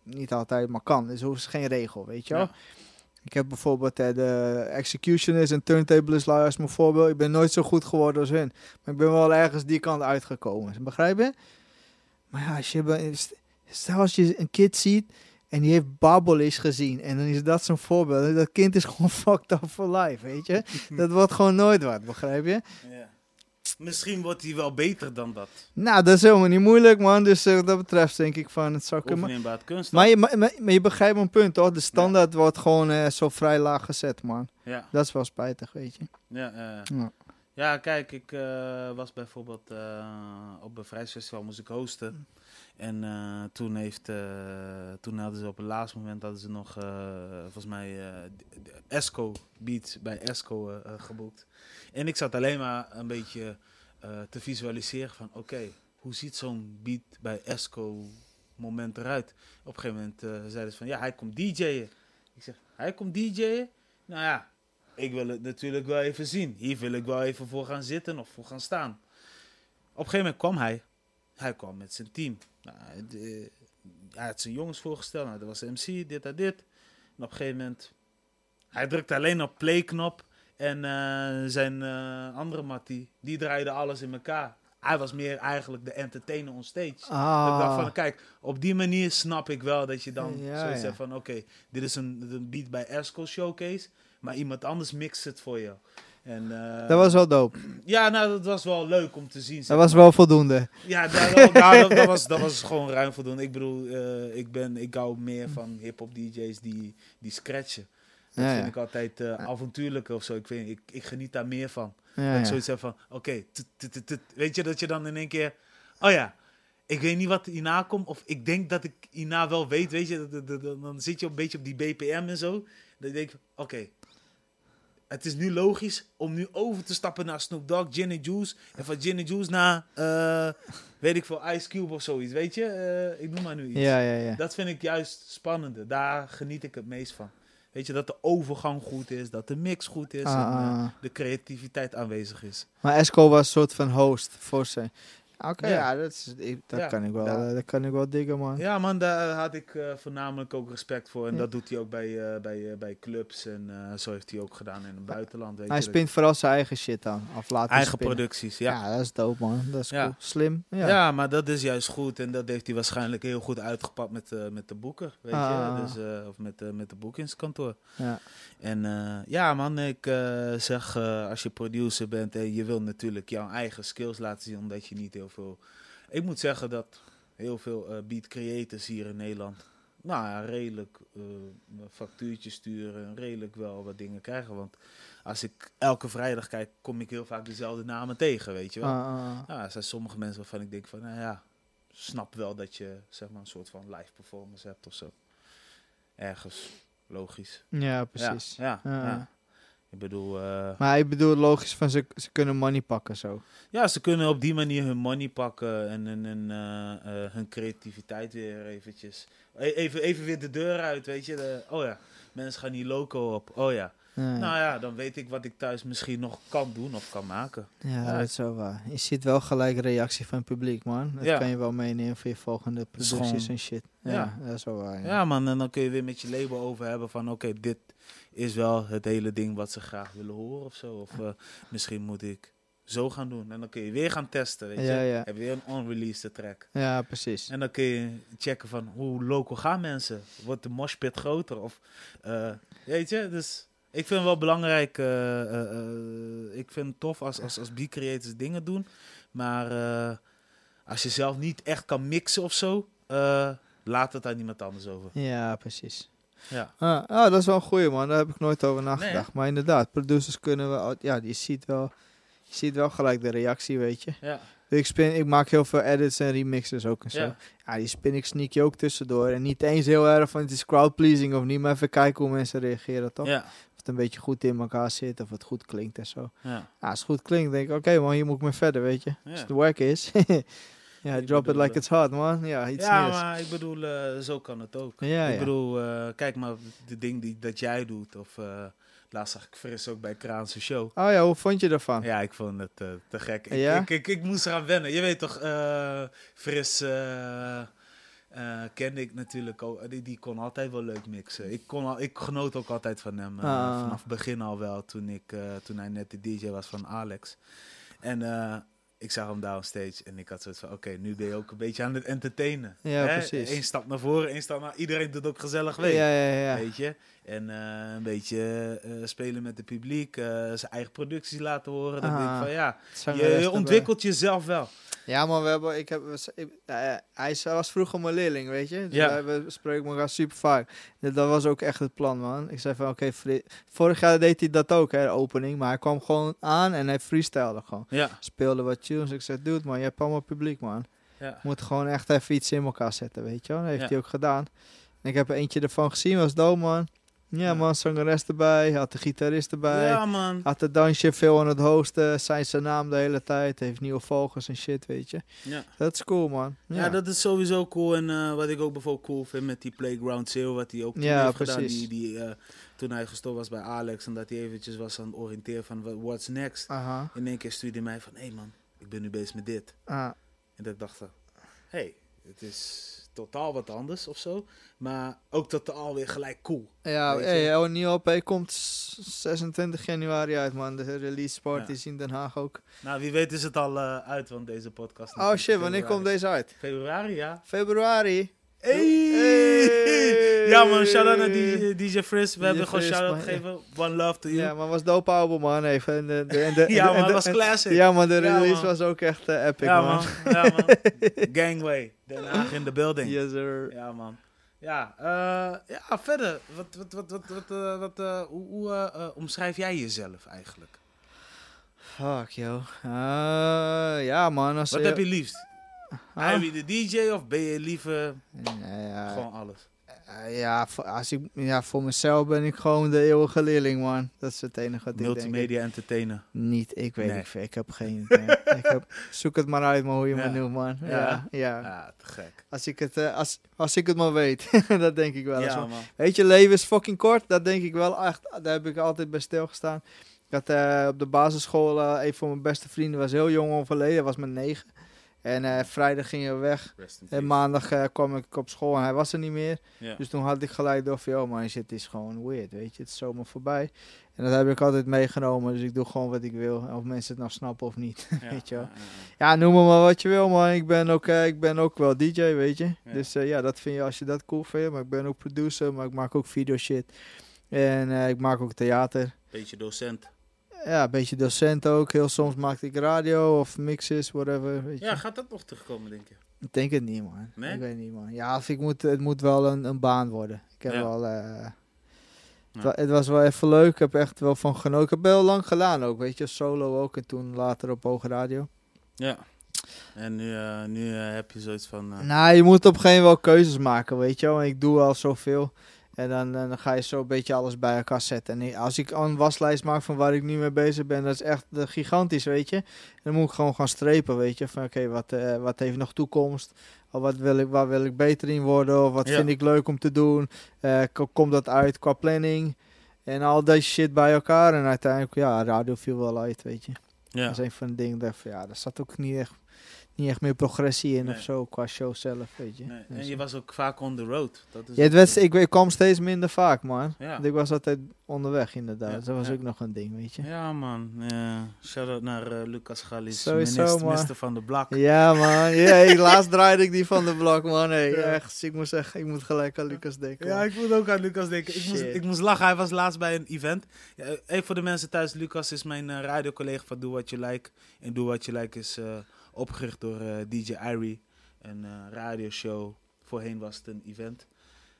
Niet altijd, maar kan. Dus er is geen regel, weet je wel? Ja. Ik heb bijvoorbeeld eh, de Executioners en Turntablers lui als mijn voorbeeld. Ik ben nooit zo goed geworden als hun. Maar ik ben wel ergens die kant uitgekomen. Begrijp je? Maar ja, als je, stel als je een kid ziet en die heeft Babbelish gezien. En dan is dat zo'n voorbeeld. Dat kind is gewoon fucked up for life, weet je? Dat wordt gewoon nooit wat, begrijp je? Ja. Misschien wordt hij wel beter dan dat. Nou, dat is helemaal niet moeilijk, man. Dus eh, dat betreft denk ik van het kunnen. Oefeninbaar kunst. Maar je, maar, maar- maar je begrijpt mijn punt, toch? De standaard wordt gewoon eh, zo vrij laag gezet, man. Ja, Dat is wel spijtig, weet je. ja, Ja. ja, kijk, ik eh, was bijvoorbeeld op een vrijheidsfestival moest ik hosten. En eh, toen, heeft, eh, toen hadden ze op het laatste moment hadden ze nog, eh, volgens mij, de- de Esco Beats bij Esco geboekt. En ik zat alleen maar een beetje te visualiseren van, oké, hoe ziet zo'n beat bij Esco moment eruit? Op een gegeven moment zeiden ze van, ja, hij komt DJ'en. Ik zeg, hij komt DJ'en? Nou ja, ik wil het natuurlijk wel even zien. Hier wil ik wel even voor gaan zitten of voor gaan staan. Op een gegeven moment kwam hij. Hij kwam met zijn team. Nou, de- hij had zijn jongens voorgesteld. Nou, dat was MC, dit en dit. En op een gegeven moment... Hij drukte alleen op play-knop. En eh, zijn eh, andere mattie, die draaide alles in elkaar. Hij was meer eigenlijk de entertainer on stage. Ah. Dat ik dacht van, kijk, op die manier snap ik wel dat je dan Ja, zoiets ja. hebt van, oké, dit is een, een beat bij Esco Showcase, maar iemand anders mixt het voor jou. En, eh, dat was wel dope. Ja, nou, dat was wel leuk om te zien. Dat was wel voldoende. Ja, dat, dat, nou, dat, dat was, dat was gewoon ruim voldoende. Ik bedoel, eh, ik, ben, ik hou meer van hip-hop DJ's die, die scratchen. Dat Ja, vind ja. ik altijd avontuurlijker of zo. Ik, vind, ik, ik geniet daar meer van. Ja, Dat ik zoiets heb van, oké, weet je dat je dan in één keer, oh ja, ik weet niet wat hierna komt, of ik denk dat ik hierna wel weet, weet je, dat- dat- dat- dat- dan zit je een beetje op die BPM en zo. Dan denk ik, oké, het is nu logisch om nu over te stappen naar Snoop Dogg, Gin Juice, en van Gin Juice naar, eh, weet ik veel, Ice Cube of zoiets, weet je, Eh, ik noem maar nu iets. Ja, ja, ja. Dat vind ik juist spannender, daar geniet ik het meest van. Weet je, dat de overgang goed is, dat de mix goed is Ah, en eh, ah. de creativiteit aanwezig is. Maar Esco was een soort van host voor zijn. Oké, Ja. ja. dat, is, ik- dat, Ja, kan ik wel, ja. eh, dat kan ik wel diggen, man. Ja, man, daar had ik eh, voornamelijk ook respect voor. En Ja. dat doet hij ook bij, eh, bij, eh, bij clubs. En eh, zo heeft hij ook gedaan in het buitenland. Weet Hij je, spint vooral zijn eigen shit aan. Of laat eigen spinnen. producties, ja. Ja. dat is dope, man. Dat is Ja. cool. Slim. Ja. Ja. maar dat is juist goed. En dat heeft hij waarschijnlijk heel goed uitgepakt met, eh, met de boeker. Weet Ah. je? Dus, eh, of met, eh, met de boekingskantoor. Ja. En eh, ja, man, ik eh, zeg eh, als je producer bent en je wil natuurlijk jouw eigen skills laten zien, omdat je niet heel veel. Ik moet zeggen dat heel veel eh, beat creators hier in Nederland, nou ja, redelijk eh factuurtjes sturen en redelijk wel wat dingen krijgen. Want als ik elke vrijdag kijk, kom ik heel vaak dezelfde namen tegen, weet je wel. Ah, ah, ah. Ja, er zijn sommige mensen waarvan ik denk van, nou ja, snap wel dat je zeg maar een soort van live performance hebt of zo. Ergens, logisch. ja, precies. Ja, ja, Ja. Ik bedoel, eh, Maar ik bedoel logisch van ze, ze kunnen money pakken zo. ja, ze kunnen op die manier hun money pakken en, en, en, eh, eh, hun creativiteit weer eventjes. E- Even, even weer de deur uit, weet je. De, oh ja, mensen gaan hier loco op. Oh ja. Nou ja, dan weet ik wat ik thuis misschien nog kan doen of kan maken. ja, ja. dat is zo waar. Je ziet wel gelijk reactie van het publiek, man. Dat Ja. kan je wel meenemen voor je volgende producties en shit. Ja, Ja. dat is wel waar. Ja. Ja man, en dan kun je weer met je label over hebben van oké, dit is wel het hele ding wat ze graag willen horen of zo. Of eh, misschien moet ik zo gaan doen. En dan kun je weer gaan testen, weet je. Ja, ja. Heb weer een unreleased track. Ja, precies. En dan kun je checken van hoe local gaan mensen. Wordt de moshpit groter? Of, eh, weet je, dus ik vind het wel belangrijk. eh, ik vind het tof als, als, als beat-creators dingen doen. Maar als je zelf niet echt kan mixen of zo, laat het aan iemand anders over. Ja, precies. Ja, Ah, ah, dat is wel een goeie man. Daar heb ik nooit over nagedacht. Nee, maar inderdaad, producers kunnen wel... Ja, je ziet wel, je ziet wel gelijk de reactie, weet je. ja, Ik, spin, ik maak heel veel edits en remixes ook en zo. ja. Ja, die spin ik sneak je ook tussendoor. En niet eens heel erg van het is crowdpleasing of niet, maar even kijken hoe mensen reageren, toch? ja, Of het een beetje goed in elkaar zit, of het goed klinkt en zo. ja. Als het goed klinkt, denk ik, oké man, hier moet ik mee verder, weet je. Als het werk is, ja, drop it like eh, it's hot, man. Ja, iets ja, maar ik bedoel, eh, zo kan het ook. Ja, ik ja. bedoel, eh, kijk maar, de ding die, dat jij doet. Of uh, laatst zag ik Fris ook bij Kraanse Show. Oh ja, hoe vond je ervan? Ja, ik vond het te gek. Ik, Ja? ik, ik, ik moest eraan wennen. Je weet toch, Fris eh, kende ik natuurlijk ook. Die, die kon altijd wel leuk mixen. Ik, kon al, ik genoot ook altijd van hem. Ah. Vanaf het begin al wel, toen, ik, toen hij net de DJ was van Alex. En ik zag hem downstage en ik had zoiets van, oké, nu ben je ook een beetje aan het entertainen. Ja, precies. Eén stap naar voren, één stap naar... Iedereen doet ook gezellig mee. ja, ja. ja. Weet je? En eh, een beetje eh, spelen met het publiek, eh, zijn eigen producties laten horen. Dan denk ik Ah, van ja, je, erbij. ontwikkelt jezelf wel. Ja, maar we hebben, ik heb, ik- hij was vroeger mijn leerling, weet je. Dus Ja. we spreken elkaar super vaak. Dat dat was ook echt het plan, man. Ik zei van, oké, vorig jaar deed hij dat ook, hè, de opening. Maar hij kwam gewoon aan en hij freestylde gewoon. Ja, Speelde wat tunes. Ik zei, dude, man, je hebt allemaal publiek, man. ja. Je moet gewoon echt even iets in elkaar zetten, weet je wel. Dat heeft Ja. hij ook gedaan. En ik heb er eentje ervan gezien, was dope, man. Ja, man, zangeres erbij, had de gitarist erbij. ja man. Had de dansje veel aan het hosten, zei zijn naam de hele tijd, heeft nieuwe volgers en shit, weet je. Ja. Dat is cool, man. Ja. dat is sowieso cool. En eh, wat ik ook bijvoorbeeld cool vind met die Playground Sale, wat hij ook toen Ja, heeft gedaan. Die, die, eh, toen hij gestopt was bij Alex en dat hij eventjes was aan het oriënteren van what's next. Aha. In één keer stuurde hij mij van, hé hey man, ik ben nu bezig met dit. Ah, En dat ik dacht van, hé, hey, het is totaal wat anders of zo. Maar ook totaal weer gelijk cool. ja, hey, nieuwe LP komt s- 26 januari uit, man. De release party Ja. is in Den Haag ook. Nou, wie weet is het al eh, uit, want deze podcast... Oh shit, wanneer komt deze uit? Februari, ja. Februari. Hey! Hey! Ja man, shout-out naar DJ, DJ Frizz. We DJ hebben gewoon shout-out man. gegeven. One love to you. Ja, maar was dope album, man. Even. En de, de, en de, Ja, man, was classic. Ja, maar de release man. was ook echt eh, epic, ja, man. man. Ja, man. Gangway. Den Haag in de building. Yes, sir. Ja, man. Ja, eh, ja verder. Wat, wat, wat, wat, wat, eh, wat, eh, hoe hoe eh, eh, omschrijf jij jezelf eigenlijk? Fuck, yo. Eh, ja, man. Als Wat je- heb je liefst? Ah. Ivy de DJ of ben je liever Ja, ja. gewoon alles? Eh, ja, voor, als ik, ja, voor mezelf ben ik gewoon de eeuwige leerling, man. Dat is het enige wat ik denk. Multimedia entertainer. Niet, ik weet niet veel. Ik heb geen idee. ik heb, zoek het maar uit, maar hoe je Ja. me noemt, man. Ja, Ja. ja. Ja, te gek. Als, ik het, eh, als, als ik het maar weet. dat denk ik wel. Ja, man. Weet je, leven is fucking kort. Dat denk ik wel echt. Daar heb ik altijd bij stilgestaan. Ik had eh, op de basisschool, een van mijn beste vrienden was heel jong overleden. Was met negen. En eh, vrijdag ging hij weg. En maandag eh, kwam ik op school en hij was er niet meer. Dus toen had ik gelijk door van, yo man, shit is gewoon weird, weet je. Het is zomaar voorbij. En dat heb ik altijd meegenomen, dus ik doe gewoon wat ik wil. Of mensen het nou snappen of niet, Ja, weet je wel. ja, ja, ja. Ja, noem me maar wat je wil, man. Ik ben ook, eh, ik ben ook wel DJ, weet je. Dus ja, dat vind je als je dat cool vindt. Maar ik ben ook producer, maar ik maak ook video shit. En ik maak ook theater. Beetje docent. Ja, een beetje docent ook. Heel soms maakte ik radio of mixes, whatever, weet je. Ja, gaat dat nog terugkomen, denk je? Ik denk het niet, man. Nee? Ik weet niet, man. Ja, of ik moet, het moet wel een, een baan worden. Ik heb Ja. wel... eh, Ja. het wa- Het was wel even leuk. Ik heb echt wel van genoten. Ik heb heel lang gedaan ook, weet je. Solo ook en toen later op Hoge Radio. Ja. En nu, eh, nu eh, heb je zoiets van... Nou, je moet op een gegeven moment wel keuzes maken, weet je wel. Ik doe al zoveel. En dan, eh, dan ga je zo een beetje alles bij elkaar zetten. En als ik een waslijst maak van waar ik nu mee bezig ben, dat is echt eh, gigantisch, weet je. En dan moet ik gewoon gaan strepen, weet je. Van oké, wat, eh, wat heeft nog toekomst? Of wat wil ik, waar wil ik beter in worden? Of wat Ja. vind ik leuk om te doen? Ko- komt dat uit qua planning? En al deze shit bij elkaar. En uiteindelijk, ja, radio viel wel uit, weet je. Ja. Dat is een van de dingen dat van, ja, daar zat ook niet echt, niet echt meer progressie in Nee. of zo qua show zelf, weet je. Nee, Dus, En je was ook vaak on the road. Dat is ja, het eh, ik, ik kwam steeds minder vaak, man. Ja. Want ik was altijd onderweg, inderdaad. Ja, Dus dat was ook nog een ding, weet je. Ja, man. Ja. Shout-out naar eh, Lucas Gallis, Sowieso, minister, van de Blak. Ja, man. Ja, laatst draaide ik die van de blok, man. Hey, echt. Ik moet zeggen, ik moet gelijk aan Lucas denken. Ja, ik moet ook aan Lucas denken. Ik moest, ik moest lachen. Hij was laatst bij een event. Even voor de mensen thuis. Lucas is mijn eh, radiocollega van Do What You Like. En Do What You Like is eh, opgericht door eh, DJ Irie. Een eh, radioshow. Voorheen was het een event.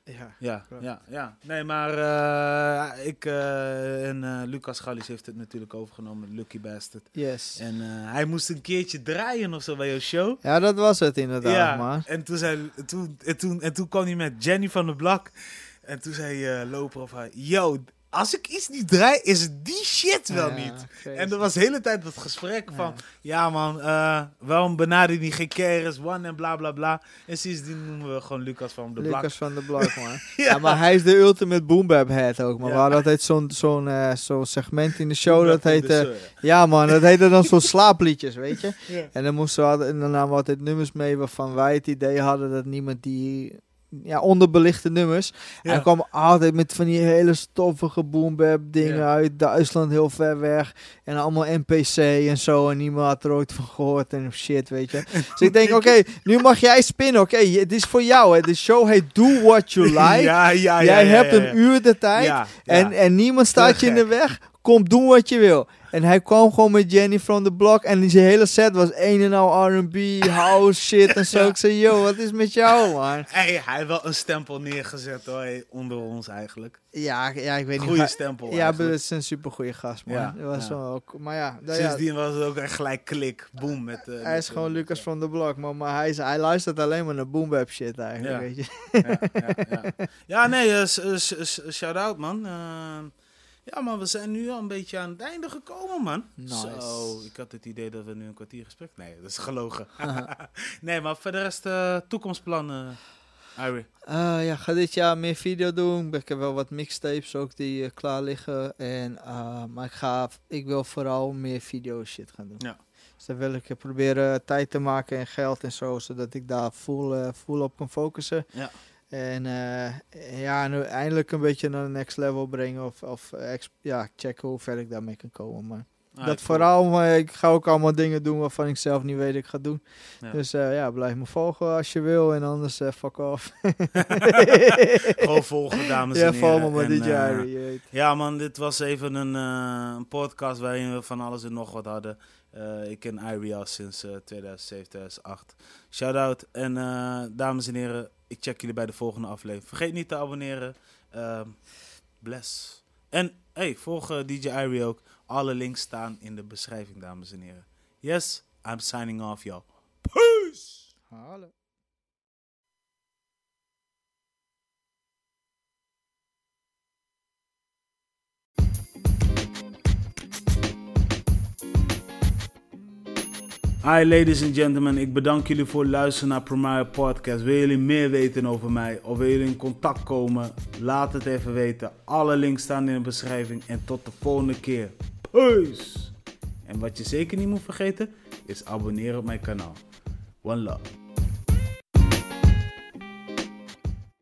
Ja. Ja, Klopt. ja, ja. Nee, maar eh, ik en Lucas Gallis heeft het natuurlijk overgenomen. Lucky Bastard. Yes. En hij moest een keertje draaien of zo bij jouw show. Ja, dat was het inderdaad, ja, man. En toen, zei, toen, en, toen, en toen kwam hij met Jenny van der Blak. En toen zei eh Loper of hij, yo, als ik iets niet draai, is die shit wel Ja, niet. En er was de hele tijd dat gesprek van, Ja. man, eh, waarom benader je niet geen keres, one en bla bla bla. En sindsdien noemen we gewoon Lucas van de Blak. Lucas van de Blok, man. ja. ja. maar hij is de ultimate boom bap head ook, man. We hadden altijd zo'n zo'n eh, zo'n segment in de show, dat heette... Ja, man, dat heette dan zo'n slaapliedjes, weet je. En dan moesten we en dan namen we altijd nummers mee waarvan wij het idee hadden dat niemand die... Ja, onderbelichte nummers. Ja. Hij kwam altijd met van die hele stoffige boombap dingen Ja. uit Duitsland heel ver weg. En allemaal NPC en zo. En niemand had er ooit van gehoord en shit, weet je. Dus ik denk, oké, nu mag jij spinnen. Oké, het is voor jou. Hè. De show heet Do What You Like. ja, jij hebt een uur de tijd. En, en niemand staat je in de weg. Kom doen wat je wil. En hij kwam gewoon met Jenny from the Block. En zijn hele set was een en al R&B, house shit en zo. Ja. Ik zei, yo, wat is met jou, man? Hey, hij heeft wel een stempel neergezet hoor, onder ons eigenlijk. Ja, ja ik weet niet. Goede stempel Ja, het is een supergoeie gast, man. Ja, Dat was ja. wel ook, maar ja, ja, Sindsdien was het ook echt gelijk klik, boom. Met, eh, hij met, is gewoon eh, Lucas van de Blok, man. Maar hij, is, hij luistert alleen maar naar boom bap shit eigenlijk, Ja. weet je. ja, ja, ja. ja, nee, eh, shout-out, man. Eh, ja, man, we zijn nu al een beetje aan het einde gekomen, man. Nice. Zo, ik had het idee dat we nu een kwartier gesprek... Nee, dat is gelogen. nee, maar voor de rest, eh, toekomstplannen, Irie. Eh, ja, ga dit jaar meer video doen. Ik heb wel wat mixtapes ook die eh, klaar liggen. En, eh, maar ik, ga, ik wil vooral meer video shit gaan doen. Ja. Dus dan wil ik eh, proberen tijd te maken en geld en zo, zodat ik daar eh, full op kan focussen. Ja. En eh, ja, nu eindelijk een beetje naar de next level brengen of, of eh, ja, checken hoe ver ik daarmee kan komen. Maar Ah, dat vooral, maar ik ga ook allemaal dingen doen waarvan ik zelf niet weet ik ga doen. Ja. Dus eh, ja, blijf me volgen als je wil en anders fuck off. Gewoon volgen, dames ja, en heren. volg me maar je weet. Ja, man, dit was even een, een podcast waarin we van alles en nog wat hadden. Eh, ik ken Irie al sinds eh 2007, 2008. Shout-out. En eh, dames en heren, ik check jullie bij de volgende aflevering. Vergeet niet te abonneren. Ehm, bless. En hey, volg eh, DJ Irie ook. Alle links staan in de beschrijving, dames en heren. Yes, I'm signing off, y'all. Peace! Hallo. Hi ladies and gentlemen, ik bedank jullie voor het luisteren naar Primaire Podcast. Wil jullie meer weten over mij of wil jullie in contact komen? Laat het even weten. Alle links staan in de beschrijving en tot de volgende keer. Peace! En wat je zeker niet moet vergeten is abonneren op mijn kanaal. One love.